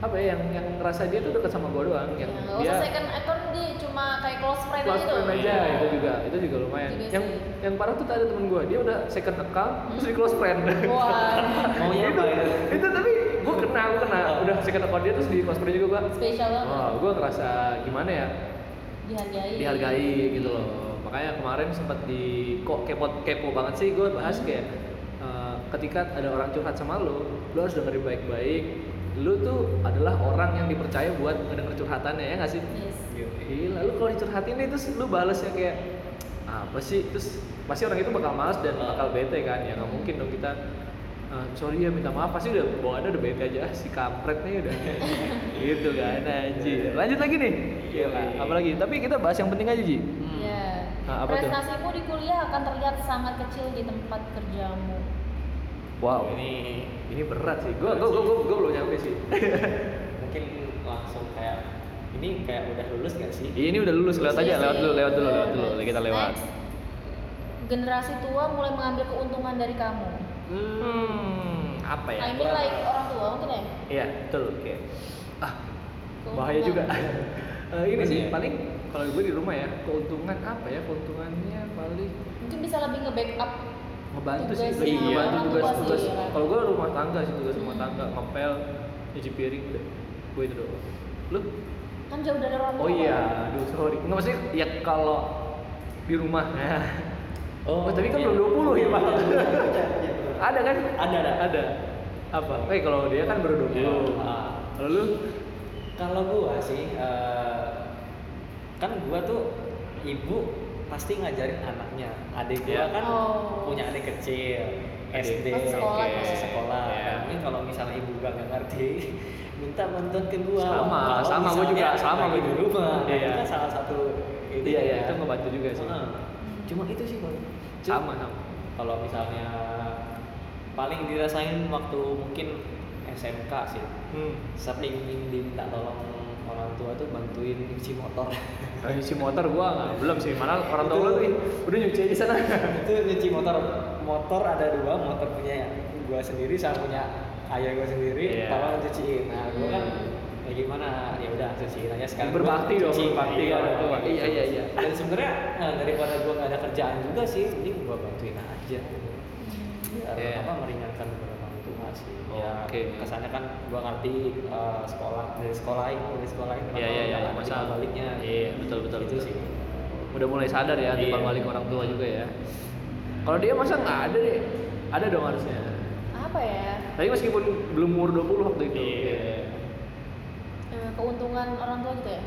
apa ya yang yang ngerasa dia tuh deket sama gua doang yang Ya, dia second account dia cuma kayak close friend close gitu. friend aja itu juga itu juga lumayan. Juga yang sih. yang parah tuh ada temen gue dia udah second account terus di close friend. Wah, maunya itu apa ya? Itu tapi gue kena gue kena. Udah second account dia terus di close friend juga gue spesial banget. wah gue ngerasa gimana ya Dihargai. dihargai gitu loh makanya kemarin sempat di kok kepo kepo banget sih gue bahas kayak eh, ketika ada orang curhat sama lo lo harus dengerin baik-baik lu tuh adalah orang yang dipercaya buat ngedenger curhatannya ya nggak sih Yes. Gila, lu kalau dicurhatin nih terus lu balesnya kayak apa sih? Terus pasti orang itu bakal males dan bakal bete kan ya nggak mungkin dong kita "Ah, sorry ya minta maaf. Pasti udah bawaannya udah bete aja. "Ah, si kampret nih udah. Gitu kan anjir lanjut lagi nih. Gila, apalagi tapi kita bahas yang penting aja Ji. Iya. Nah, apa tuh? Prestasimu di kuliah akan terlihat sangat kecil di tempat kerjamu. wow. Ini ini berat sih. Gua gua gua, gua, gua belum nyampe sih. Mungkin langsung kayak ini kayak udah lulus gak sih? Ini udah lulus. Lewat aja Iya lewat sih. dulu lewat dulu lewat dulu. Kita lewat. Next. Generasi tua mulai mengambil keuntungan dari kamu. Hmm apa ya I mean like orang tua mungkin ya. Iya, betul. Oke. Ah, Keuntungan. bahaya juga. Eh, ini sih sih ya? paling kalau gue di rumah ya, keuntungan apa ya? Keuntungannya paling Mungkin bisa lebih nge-backup ngebantu sih, lebih orang ngebantu tua tugas sih, tugas. ya. Kalau gue rumah tangga sih tugas rumah tangga, ngepel, nyuci piring udah. Gue itu doang. Lu? kan jauh dari orang tua. Oh iya, aduh sorry. Nggak maksudnya ya kalau di rumah. Oh, Oh, tapi kan iya. belum 20 ya, Pak. Ada kan? Ada, ada. Ada. Apa? Eh kalau dia kan baru 20. Iya. Ah. Kalau? Kalau gua sih, eh, kan gua tuh ibu pasti ngajarin anaknya. Adik gua Iya. kan Oh. punya adik kecil. SD, Masih sekolah, oke, masih sekolah. Iya. Nah, mungkin kalau misalnya ibu gua nggak ngerti, minta bantuan ke gua. Sama, Kalau sama, gua juga, sama gua di juga. rumah. Iya. Itu kan salah satu ini Iya, iya, ya. itu ngebantu juga sih. Heeh. Cuma itu sih bang. Sama sama. Kalau misalnya paling dirasain waktu mungkin SMK sih Hmm. sering diminta tolong orang tua tuh bantuin nyuci motor Nah, nyuci motor gua nggak belum sih, mana orang tua ih, udah nyuci aja sana. itu nyuci motor motor ada dua motor punya gua sendiri sama punya ayah gua sendiri tolong cuciin nah gua kan Hmm. ya gimana ya udah cuciin aja sekarang Berbakti dong, cuci. berbakti iya, ke orang tua. Iya, iya, iya. dan sebenarnya nah, daripada gua nggak ada kerjaan juga sih mending gua bantuin aja biar Iya. apa meringankan beberapa orang tua sih ya Oke. kesannya kan gua ngerti eh, sekolah dari sekolah ini dari sekolah ini Iya iya iya, nggak ada masa baliknya Iya, betul betul. itu sih Udah mulai sadar ya Iya. timbal balik orang tua juga ya. Kalau dia masa nggak ada deh. Ada dong harusnya. Apa ya? Tapi meskipun belum umur 20 waktu itu. Iya. Eh, keuntungan orang tua gitu ya?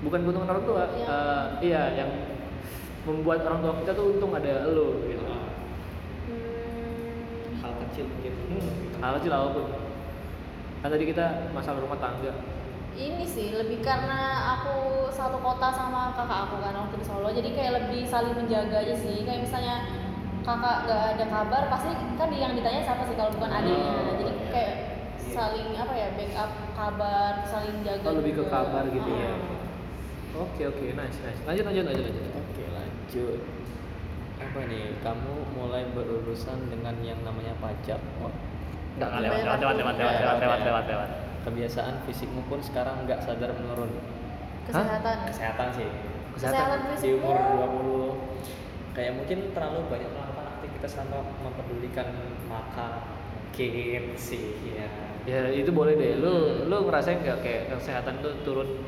Bukan keuntungan orang tua. Iya. eh, iya, yang membuat orang tua kita tuh untung ada elo gitu. Hmm, hal kecil mungkin Hal kecil apa pun. Kan tadi kita masalah rumah tangga. ini sih lebih karena aku satu kota sama kakak aku kan waktu di Solo jadi kayak lebih saling menjaga aja sih kayak misalnya kakak gak ada kabar pasti kan yang ditanya siapa sih kalau bukan adiknya Oh, jadi iya. kayak saling apa ya backup kabar saling jaga Oh, lebih ke kabar gitu ya. Ah. Oke oke, nice nice. Lanjut lanjut lanjut lanjut. oke lanjut apa nih kamu mulai berurusan dengan yang namanya pajak oh, Enggak lewat, lewat, lewat, lewat, lewat, lewat, lewat, lewat. kebiasaan fisikmu pun sekarang nggak sadar menurun Kesehatan. kesehatan sih Kesehatan di prinsipnya. umur 20 kayak mungkin terlalu banyak melakukan aktivitas tanpa mempedulikan makan mungkin sih ya Ya itu boleh deh. Lu lu ngerasain nggak kayak kesehatan tuh turun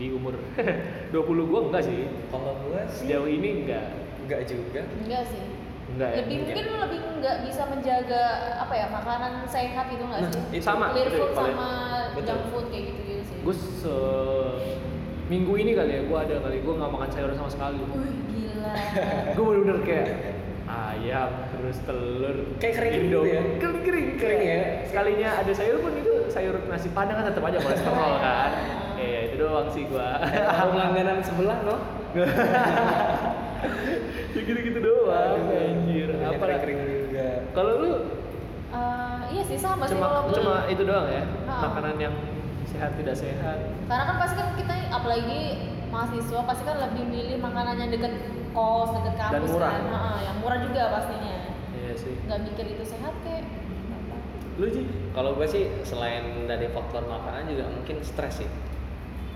di umur 20 gua enggak sih. kalau gue sih Sejauh ini enggak. Enggak juga Enggak sih. Enggak ya. lebih enggak. mungkin lu lebih nggak bisa menjaga apa ya makanan sehat gitu nggak Nah, sih? itu sama, Clear food sama betul. junk food kayak gitu gitu sih. Gue se minggu ini kali ya gua ada kali gua nggak makan sayur sama sekali. Wih gila. gue bener-bener kayak ayam terus telur Kayak kering gitu ya? kering kering Kering ya? sekalinya ada sayur pun itu sayur nasi padang kan tetap aja kolesterol kan iya itu doang sih gua Warung langganan sebelah loh ya gitu gitu doang Aduh, anjir banyak apa kering juga kalau lu Eh, iya sih sama sih cuma kalau gue. cuma itu doang ya Ah. makanan yang sehat tidak sehat Karena kan pasti kan kita apalagi mahasiswa pasti kan lebih milih makanan yang deket kos, deket kampus murah. kan. Ha, yang murah juga pastinya. iya sih Nggak mikir itu sehat kayak. lu sih kalau gue sih selain dari faktor makanan juga mungkin stres sih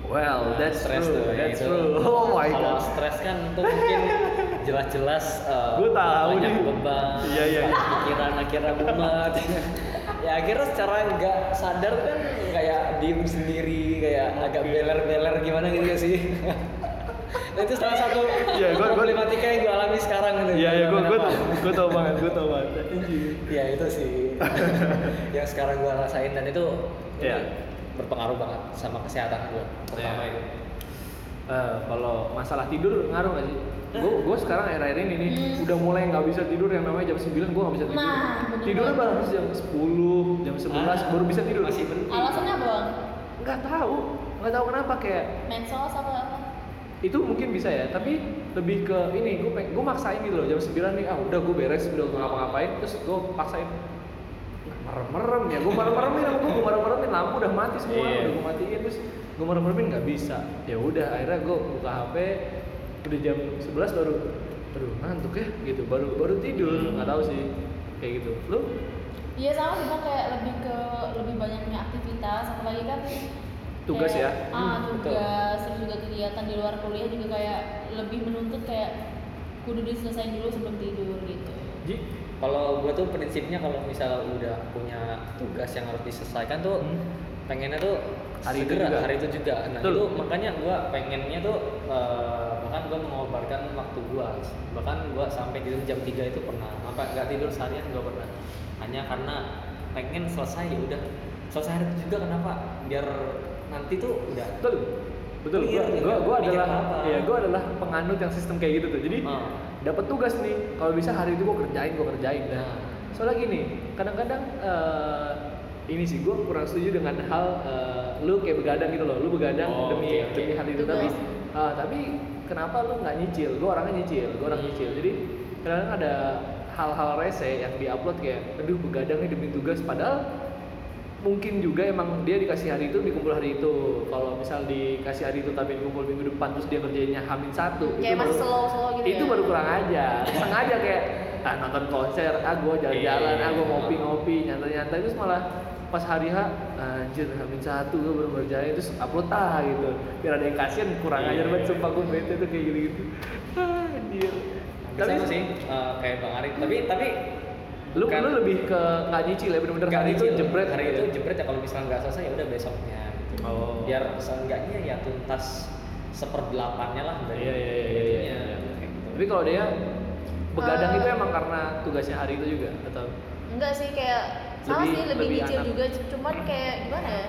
well Nah, that's stres true tuh, that's itu. true. Oh my kalau god. stres kan tuh mungkin jelas-jelas eh, Gua tahu banyak nih. beban Iya, iya, iya. pikiran akhirnya mumet ya akhirnya secara nggak sadar kan kayak diem sendiri kayak agak beler-beler gimana gitu gak sih? Nah, itu salah satu Iya, gua- problematika yang gue alami sekarang gitu iya iya gue gue gue tau banget gue tau banget. Anjir ya itu sih. Yang sekarang gue rasain dan itu Iya. Berpengaruh banget sama kesehatan gue pertama Iya. itu Eh, kalau masalah tidur ngaruh gak sih? Gue gue sekarang akhir-akhir ini nih Hmm. udah mulai nggak bisa tidur yang namanya jam 9 gue nggak bisa tidur. Nah, Tidurnya baru jam 10, jam 11 Ah, baru bisa tidur. masih penting Alasannya apa bang? Nggak tahu, nggak tahu kenapa kayak Mensos apa apa? itu mungkin bisa ya, tapi lebih ke ini gue gue maksain gitu loh jam 9 nih ah udah gue beres udah gue ngapa-ngapain terus gue paksain merem-merem ya gue merem-meremin sama gue gue merem-meremin lampu udah mati semua Iya. udah gue matiin terus gue merem-meremin nggak bisa ya udah akhirnya gue buka HP udah jam 11 baru aduh ngantuk ya gitu baru baru tidur nggak tahu sih kayak gitu lu Iya sama sih kayak lebih ke lebih banyaknya aktivitas apalagi kan Tugas kayak, ya? ah Hmm, betul. tugas terus juga kegiatan di luar kuliah juga kayak lebih menuntut kayak kudu diselesain dulu sebelum tidur gitu Ji Kalau gue tuh prinsipnya kalau misal udah punya tugas yang harus diselesaikan tuh Hmm. pengennya tuh Hari itu segera, juga. hari itu juga. Nah Betul. itu makanya gue pengennya tuh eh, bahkan gue mengorbankan waktu gue. Bahkan gue sampai tidur jam 3 itu pernah. Apa nggak tidur seharian gue pernah. Hanya karena pengen selesai ya udah selesai hari itu juga kenapa? Biar nanti tuh udah betul betul gue gue gitu. adalah apa. ya gue adalah penganut yang sistem kayak gitu tuh jadi Ah. Dapat tugas nih kalau bisa hari itu gue kerjain gue kerjain. Nah. Soalnya gini kadang-kadang eh, ini sih gue kurang setuju dengan hal eh, lu kayak begadang gitu loh. Lu begadang Oh, demi oke. demi hal itu tapi eh, tapi kenapa lu nggak nyicil? Gue orangnya nyicil gue orang nyicil. Jadi kadang-kadang ada hal-hal rese yang diupload kayak aduh begadang nih demi tugas. Padahal mungkin juga emang dia dikasih hari itu dikumpul hari itu kalau misal dikasih hari itu tapi dikumpul minggu depan terus dia kerjainnya hamin satu Kayak masih slow-slow gitu itu ya? baru kurang aja sengaja kayak ah nonton konser ah gue jalan-jalan Iya. ah gue ngopi-ngopi nyantai-nyantai terus malah pas hari H anjir hamin satu gue baru kerjain terus upload ah gitu biar ada yang kasihan kurang Iya. ajar banget sumpah gue bete tuh kayak gitu-gitu ah, anjir Tapi sih eh, kayak Bang Arif. Tapi tapi lu bukan- lu lebih ke nggak nyicil ya bener-bener hari itu jebret hari gitu itu ya? jebret ya kalau misalnya nggak selesai ya udah besoknya gitu. Oh. biar seenggaknya ya tuntas seperdelapannya lah dari Iya iya iya iya. iya, iya. gitu. Tapi kalau dia begadang Eh. itu emang karena tugasnya hari itu juga atau enggak sih kayak sama sih lebih, lebih nyicil anak. juga cuman kayak gimana ya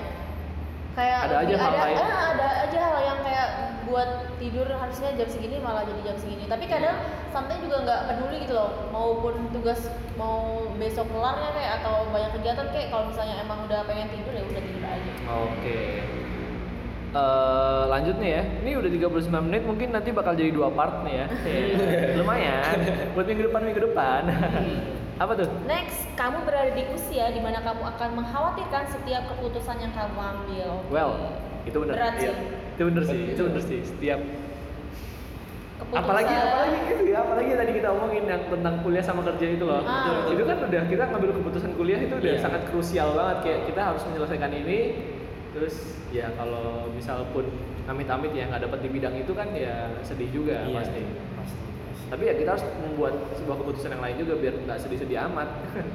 kayak Ada aja hal ada, lain. ah, ada aja hal yang kayak buat tidur harusnya jam segini malah jadi jam segini tapi kadang something juga nggak peduli gitu loh maupun tugas mau besok kelarnya kayak atau banyak kegiatan kayak kalau misalnya emang udah pengen tidur ya udah tidur aja Oke. Eh, lanjut nih ya. Ini udah 39 menit mungkin nanti bakal jadi dua part nih ya. Eh, Lumayan. Buat minggu depan minggu depan. Apa tuh? Next, kamu berada di usia di mana kamu akan mengkhawatirkan setiap keputusan yang kamu ambil. Well, itu benar. Berat Iya. sih. Itu bener sih. Itu bener sih. Setiap Keputusan. apalagi apalagi itu ya apalagi tadi kita omongin yang tentang kuliah sama kerja itu loh Ah. Itu kan udah kita ngambil keputusan kuliah itu udah Iya. sangat krusial banget kayak kita harus menyelesaikan ini terus ya kalau misal pun amit-amit ya nggak dapat di bidang itu kan ya sedih juga pasti, pasti. Tapi ya kita harus membuat sebuah keputusan yang lain juga biar nggak sedih-sedih amat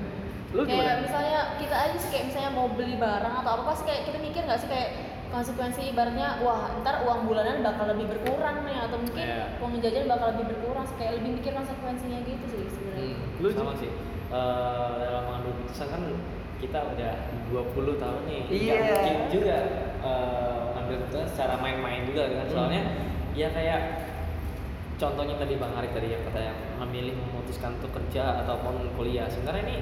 lu kayak gimana misalnya kita aja sih kayak misalnya mau beli barang atau apa pasti kayak kita mikir nggak sih kayak konsekuensi ibaratnya wah ntar uang bulanan bakal lebih berkurang nih atau mungkin Iya. uang jajan bakal lebih berkurang kayak lebih mikir konsekuensinya gitu sih sebenarnya Hmm. lu sama sih Eh, dalam mengambil keputusan kan kita udah 20 tahun nih nggak Iya. mungkin juga eh, ngambil keputusan secara main-main juga kan Hmm. soalnya ya kayak contohnya tadi bang Arif tadi yang kata yang memilih memutuskan untuk kerja ataupun kuliah. Sebenarnya ini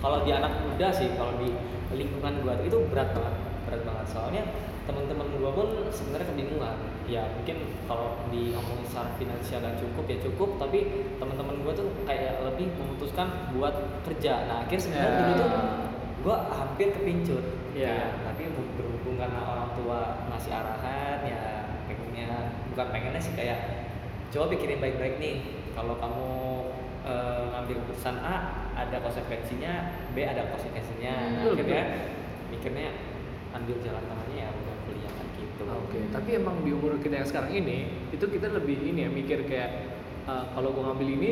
kalau di anak muda sih kalau di lingkungan gua itu berat banget berat banget. Soalnya teman-teman gua pun sebenarnya kebingungan. Ya mungkin kalau di ngomongin secara finansial dan cukup ya cukup. Tapi teman-teman gua tuh kayak lebih memutuskan buat kerja. Nah akhirnya sebenarnya Ya. dulu tuh gua hampir kepincut. Ya. Ya, tapi ber- berhubung karena orang tua ngasih arahan ya pengennya bukan pengennya sih kayak coba pikirin baik-baik nih. Kalau kamu eh, ngambil keputusan A ada konsekuensinya B ada konsekuensinya. Hmm. nah, akhirnya mikirnya ambil jalan tengahnya ya udah kuliah kan gitu. Oke, tapi emang di umur kita yang sekarang ini, itu kita lebih ini ya mikir kayak eh, kalau gua ngambil ini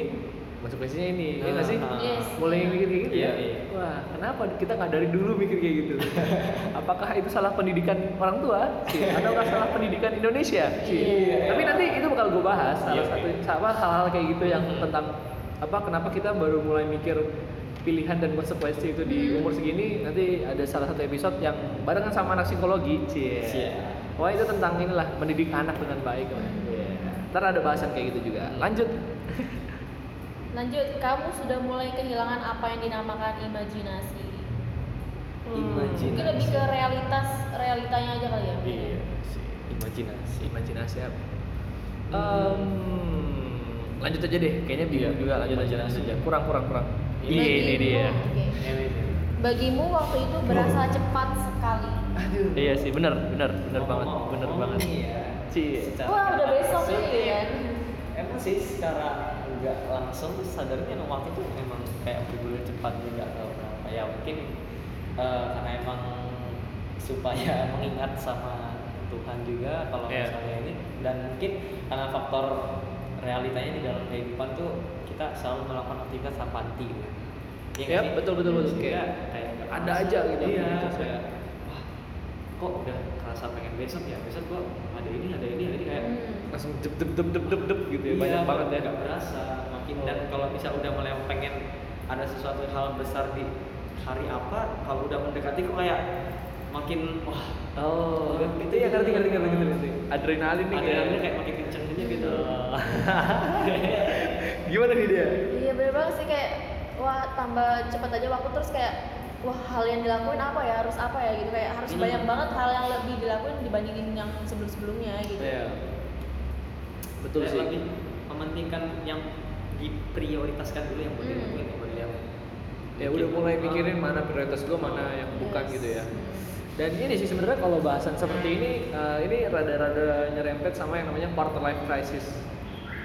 konsekuensinya ini, ya nggak sih? Ah, Yes. Mulai mikir kayak gitu Iya, ya. iya. Wah, kenapa kita nggak dari dulu mikir kayak gitu? Apakah itu salah pendidikan orang tua, sih? atau salah pendidikan Indonesia? sih? Iya. Tapi nanti itu bakal gue bahas salah Iya, satu iya. sama hal-hal kayak gitu yang Hmm. tentang apa kenapa kita baru mulai mikir pilihan dan konsekuensi itu di Hmm. umur segini nanti ada salah satu episode yang barengan sama anak psikologi cie Cie. Wah itu tentang inilah mendidik anak dengan baik. Iya. Ntar ada bahasan kayak gitu juga. Lanjut. Lanjut kamu sudah mulai kehilangan apa yang dinamakan imajinasi Imajinasi. mungkin lebih ke realitas realitanya aja kali ya ya? Iya sih. imajinasi Imajinasi apa? Em, lanjut aja deh. Kayaknya bingung Iya, juga lanjut aja. imajinasi. aja. Kurang kurang kurang. Ini- Iya ini dia. oke. Ini nih. bagimu waktu itu berasa cepat sekali Iya sih benar benar benar banget Ngomong-ngomong benar banget. Iya. Cie. Wah udah besok nih kan Emang sih secara nggak langsung tuh sadarnya waktu itu emang kayak bergulir cepat juga tahu kenapa ya mungkin eh, karena emang supaya mengingat sama Tuhan juga kalau Iya. misalnya ini dan mungkin karena faktor realitanya di dalam kehidupan tuh kita selalu melakukan aktivitas tanpa henti gitu. Iya Yap, sih? betul, betul, betul. Sehingga Kayak kayak ada aja gitu Iya, kayak wah kok udah kerasa pengen besok ya besok gua ada ini ada ini ada ini kayak Hmm. Langsung dep dep dep dep dep dep gitu ya. Iya, Banyak banget ya. nggak berasa makin dan kalau misal udah mulai pengen ada sesuatu hal besar di hari apa kalau udah mendekati kok kayak makin wah Oh, itu ya ngerti ngerti ngerti ngerti. ngerti. Adrenalin nih adrenalinnya kayak. kayak makin kenceng aja gitu Gimana nih dia? iya bener banget sih kayak wah tambah cepat aja waktu terus kayak wah hal yang dilakuin apa ya harus apa ya gitu kayak harus Hmm. banyak banget hal yang lebih dilakuin dibandingin yang sebelum sebelumnya gitu Iya. Betul sih. lebih mementingkan yang diprioritaskan dulu yang penting Hmm. mungkin daripada yang Ya udah mulai mikirin mana prioritas gue, mana yang bukan Yes. gitu ya. Dan ini sih sebenarnya kalau bahasan seperti ini, eh, ini rada-rada nyerempet sama yang namanya quarter life crisis.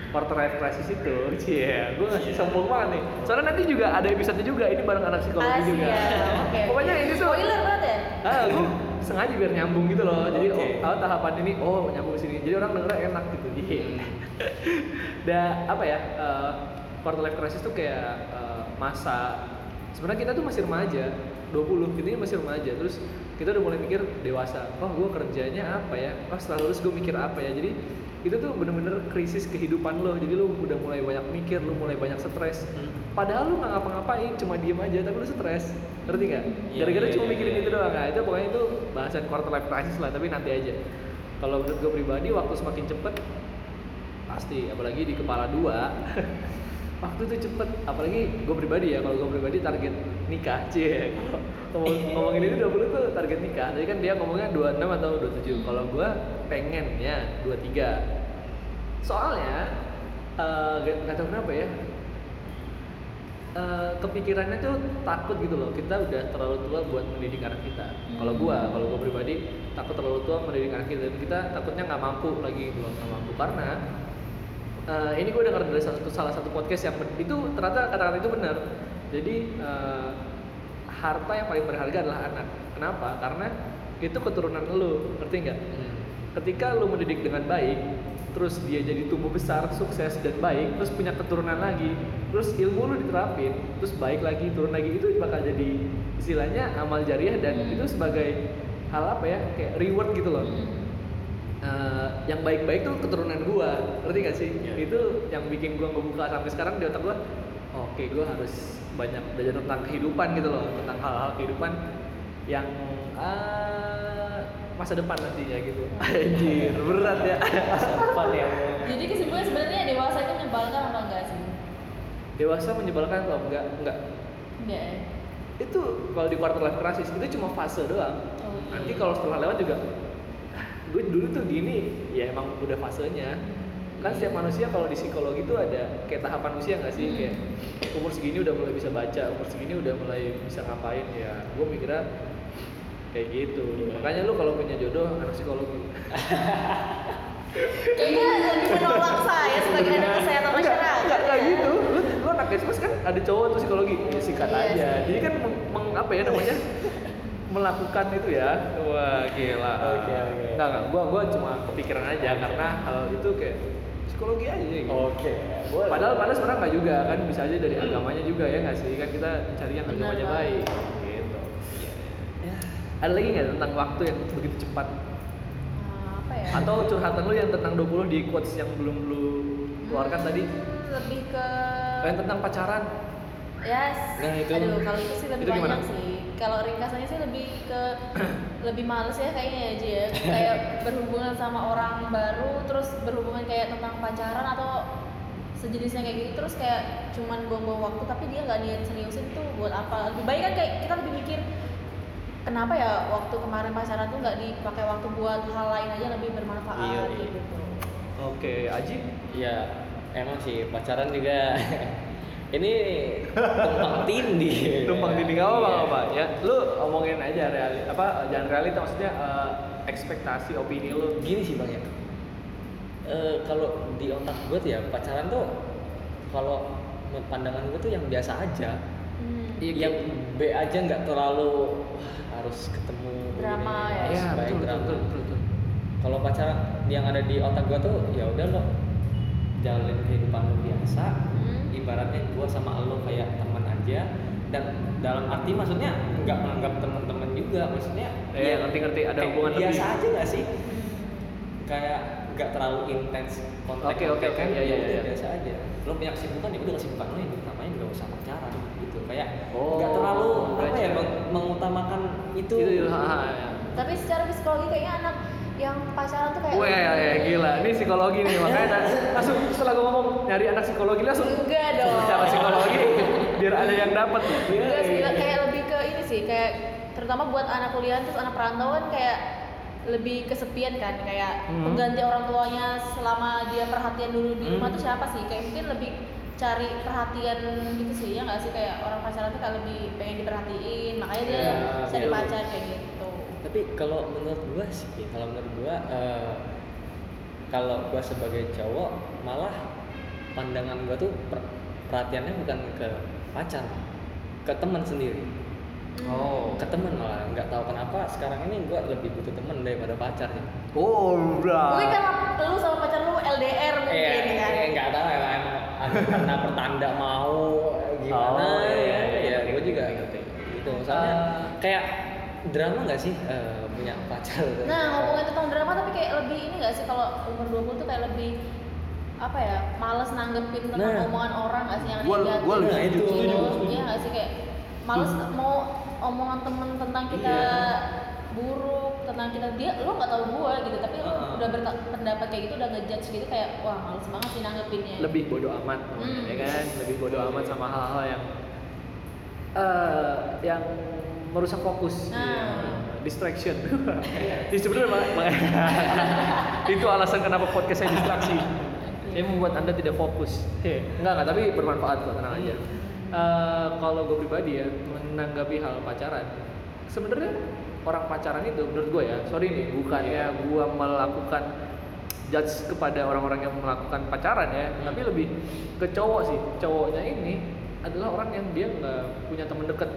Quarter life crisis itu, cie, gue ngasih sombong banget nih. Soalnya nanti juga ada episode juga, ini bareng anak psikologi juga. siap. Oke. Pokoknya ini tuh spoiler banget ya Ah, gue sengaja biar nyambung gitu loh. Jadi Oke. oh, tahu tahapan ini, oh nyambung ke sini. Jadi orang dengernya enak gitu. Iya. Dan apa ya? eh, quarter life crisis tuh kayak eh, masa sebenarnya kita tuh masih remaja, 20, kita ini masih remaja. Terus kita udah mulai mikir dewasa. Oh, gue kerjanya apa ya? Oh, setelah lulus gue mikir apa ya? Jadi itu tuh bener-bener krisis kehidupan lo. Jadi lo udah mulai banyak mikir, lo mulai banyak stres. Hmm. Padahal lu nggak ngapa-ngapain, cuma diem aja, tapi lu stres. Ngerti nggak? Iya, Gara-gara iya, cuma iya, mikirin iya. itu doang. Nah, itu pokoknya itu bahasan quarter life crisis lah, tapi nanti aja. Kalau menurut gue pribadi, waktu semakin cepet, pasti. Apalagi di kepala dua, waktu itu cepet. Apalagi gue pribadi ya, kalau gue pribadi target nikah, cie. Ngomong, ngomongin ini 20 tuh target nikah. Tadi kan dia ngomongnya 26 atau 27. Kalau gue pengennya 23. Soalnya, eh, gak, gak tau kenapa ya, Eh, kepikirannya tuh takut gitu loh. Kita udah terlalu tua buat mendidik anak kita. Kalau gua kalau gua pribadi takut terlalu tua mendidik anak kita. Dan kita takutnya nggak mampu lagi gitu loh nggak mampu. Karena eh, ini gua dengar dari satu salah satu podcast yang itu ternyata kata-kata itu benar. Jadi eh, harta yang paling berharga adalah anak. Kenapa? Karena itu keturunan lu ngerti nggak? Hmm. ketika lu mendidik dengan baik terus dia jadi tumbuh besar sukses dan baik terus punya keturunan lagi terus ilmu lu diterapin terus baik lagi turun lagi itu bakal jadi istilahnya amal jariah dan Hmm. itu sebagai hal apa ya? Kayak reward gitu loh. Eh, yang baik-baik tuh keturunan gua ngerti gak sih? Iya. itu yang bikin gua ngebuka sampai sekarang di otak gua oke gua harus banyak belajar tentang kehidupan gitu loh tentang hal-hal kehidupan yang ah, masa depan nantinya gitu. Anjir berat ya. Depan yang Jadi kesimpulannya sebenarnya dewasa itu menyebalkan apa enggak sih? dewasa menyebalkan atau enggak? Enggak. Enggak ya. itu kalau di quarter life crisis itu cuma fase doang. Oke. nanti kalau setelah lewat juga gue dulu tuh gini. Ya emang udah fasenya kan setiap manusia kalau di psikologi tuh ada kayak tahapan usia nggak sih? Kayak umur segini udah mulai bisa baca umur segini udah mulai bisa ngapain ya gue mikirnya kayak gitu. Makanya lu kalau punya jodoh anak psikologi. Kayaknya lebih menolak saya sebagai anak kesehatan masyarakat. enggak kayak ya. gitu. Lu lu anak kesmas kan ada cowok tuh psikologi. Ya sikat Iya aja. Sih. jadi kan meng, meng- apa ya namanya? Melakukan itu ya. Wah gila. Oke, oke. enggak enggak. Gua gua cuma kepikiran aja. Karena hal itu kayak psikologi aja gitu Oke, boleh. padahal padahal sebenarnya nggak juga kan bisa aja dari agamanya juga ya nggak sih kan kita cari yang Benar agamanya banget. baik gitu ada lagi nggak tentang waktu yang begitu cepat apa ya? atau curhatan lu yang tentang 20 di quotes yang belum lu keluarkan tadi Hmm, lebih ke yang tentang pacaran Yes. Nah, itu- Aduh, kalau itu sih lebih itu gimana? banyak sih. Kalau ringkasannya sih lebih ke lebih males ya kayaknya ya Ji ya. Kayak berhubungan sama orang baru, terus berhubungan kayak tentang pacaran atau sejenisnya kayak gitu terus kayak cuman buang-buang waktu tapi dia nggak niat seriusin tuh buat apa lebih baik kan kayak kita lebih mikir kenapa ya waktu kemarin pacaran tuh nggak dipakai waktu buat hal lain aja lebih bermanfaat Iya, iya. gitu oke Aji Iya, emang sih pacaran juga ini tumpang tindih. tumpang tindih nggak apa Iya. apa ya lu omongin aja reali apa jangan realita maksudnya eh, ekspektasi opini lu Gini sih bang ya. Eh, kalau di otak gue tuh ya pacaran tuh kalau menurut pandangan gue tuh yang biasa aja, Hmm. Iya, yang B aja nggak terlalu wah, harus ketemu Drama begini, ya. ya baik betul, betul, drama. betul, betul, betul. Kalau pacaran yang ada di otak gue tuh ya udah lo jalanin kehidupan lo biasa, Hmm. Ibaratnya gua sama lo kayak teman aja dan dalam arti maksudnya nggak menganggap teman-teman juga maksudnya Iya, ngerti-ngerti, ada hubungan biasa lebih. aja nggak sih kayak nggak terlalu intens kontak Oke, oke, oke. Iya, iya, iya. biasa aja lo punya kesibukan ya udah kesibukan lo yang utamanya nggak usah pacaran gitu kayak Oh, nggak terlalu apa ya meng- mengutamakan itu itu itu ha, ha, ya. Tapi secara psikologi kayaknya anak yang pacaran tuh kayak Wah, ya, ya, gila. Ini psikologi nih, makanya langsung setelah gue ngomong nyari anak psikologi langsung Enggak dong. bicara psikologi biar ada yang dapat. Enggak sih, kayak lebih ke ini sih, kayak terutama buat anak kuliah terus anak perantau kan kayak lebih kesepian kan kayak Hmm. pengganti orang tuanya selama dia perhatian dulu di rumah Hmm. tuh siapa sih kayak mungkin lebih cari perhatian gitu sih ya nggak sih kayak orang pacaran tuh kayak lebih pengen diperhatiin makanya dia Ya, cari pacar kayak gitu tapi kalau menurut gua sih kalau menurut gua eh, kalau gua sebagai cowok malah pandangan gua tuh per- perhatiannya bukan ke pacar ke teman sendiri Oh. ke teman malah nggak tahu kenapa sekarang ini gua lebih butuh teman daripada pacar ya Oh, udah. mungkin karena lu sama pacar lu LDR mungkin eh kan eh, nggak tahu ya emang ada- karena pertanda mau gimana Oh, iya, ya iya, ya iya, gua juga ngerti, ngerti. gitu soalnya Eh, kayak drama nggak sih eh, punya pacar Nah ngomongin tentang drama tapi kayak lebih ini gak sih kalau umur 20 tuh kayak lebih apa ya males nanggepin tentang Nah. omongan orang gak sih yang Gua- negatif gua lebih gitu. setuju. Iya gak sih kayak males mau omongan temen tentang kita Iya. buruk tentang kita dia lo nggak tahu gua gitu tapi lo udah berpendapat kayak gitu udah ngejudge gitu kayak wah males banget sih nanggepinnya lebih bodoh amat, Hmm. ya kan? Lebih bodoh amat sama hal-hal yang eh yang merusak fokus. Nah. Ya, distraction. Jadi sebenarnya itu alasan kenapa podcast saya distraksi. Saya membuat anda tidak fokus. Enggak enggak, tapi bermanfaat kok tenang aja. Eh, kalau gue pribadi ya menanggapi hal pacaran, sebenarnya orang pacaran itu menurut gue ya, sorry nih, bukannya gue melakukan judge kepada orang-orang yang melakukan pacaran ya, tapi lebih ke cowok sih. Cowoknya ini adalah orang yang dia nggak punya teman dekat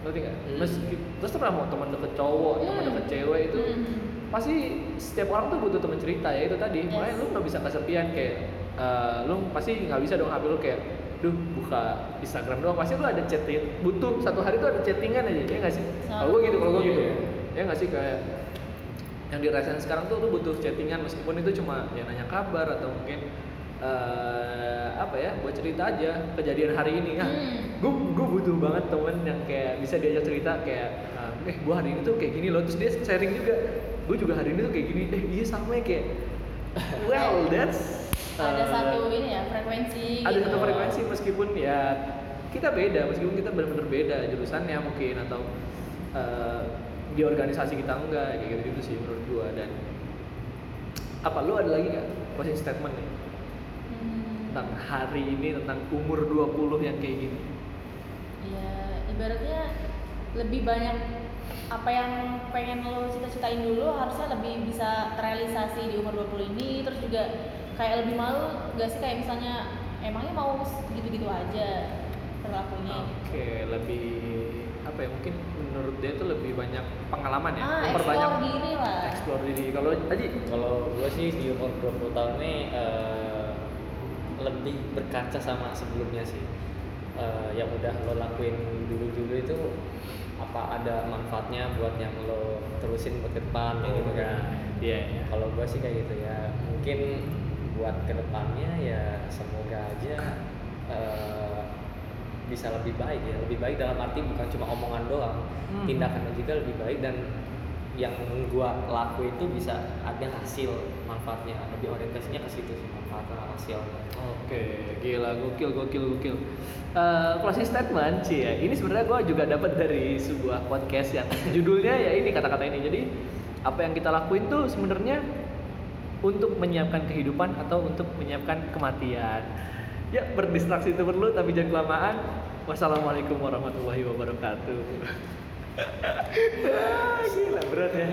ngerti nggak Hmm. meski terus terang mau teman deket cowok teman Hmm. deket cewek itu Hmm. pasti setiap orang tuh butuh teman cerita ya itu tadi Yes. makanya lu nggak bisa kesepian kayak eh, lu pasti nggak bisa dong HP lu kayak duh buka Instagram doang pasti lu ada chatting butuh satu hari tuh ada chattingan aja ya nggak sih kalau gue gitu kalau gue gitu Iya. ya nggak sih kayak yang dirasain sekarang tuh lu butuh chattingan meskipun itu cuma ya nanya kabar atau mungkin eh, apa ya buat cerita aja kejadian hari ini kan Hmm. gue gue butuh banget temen yang kayak bisa diajak cerita kayak eh gue hari ini tuh kayak gini loh terus dia sharing juga gue juga hari ini tuh kayak gini eh iya sama ya kayak well that's ada eh, satu ini ya frekuensi ada gitu. satu frekuensi meskipun ya kita beda meskipun kita benar-benar beda jurusannya mungkin atau eh, di organisasi kita enggak kayak gitu gitu sih menurut gua dan apa lu ada lagi nggak closing statement nih. Tentang hari ini tentang umur 20 yang kayak gini? Ya ibaratnya lebih banyak apa yang pengen lo cita-citain dulu harusnya lebih bisa terrealisasi di umur 20 ini. Terus juga kayak lebih malu gak sih? Kayak misalnya emangnya mau gitu-gitu aja perilakunya oke lebih apa ya? Mungkin menurut dia itu lebih banyak pengalaman ya ah memperbanyak explore diri lah. explore diri. Kalau tadi Kalau gue sih di umur 20 tahun ini eh, lebih berkaca sama sebelumnya sih. Eh, yang udah lo lakuin dulu-dulu itu apa ada manfaatnya buat yang lo terusin buat ke depan kayak gitu kan. iya iya Kalau gue sih kayak gitu ya. Mungkin buat ke depannya ya semoga aja eh, bisa lebih baik ya. Lebih baik dalam arti bukan cuma omongan doang, Hmm. tindakannya juga lebih baik dan yang gua laku itu bisa ada hasil manfaatnya lebih orientasinya ke situ sih manfaat hasilnya Oke, gila, gokil, gokil, gokil. Eh, closing statement sih ya. Ini sebenarnya gue juga dapat dari sebuah podcast yang judulnya ya ini kata-kata ini. Jadi apa yang kita lakuin tuh sebenarnya untuk menyiapkan kehidupan atau untuk menyiapkan kematian. Ya berdistraksi itu perlu tapi jangan kelamaan. Wassalamualaikum warahmatullahi wabarakatuh. Ah, gila berat ya.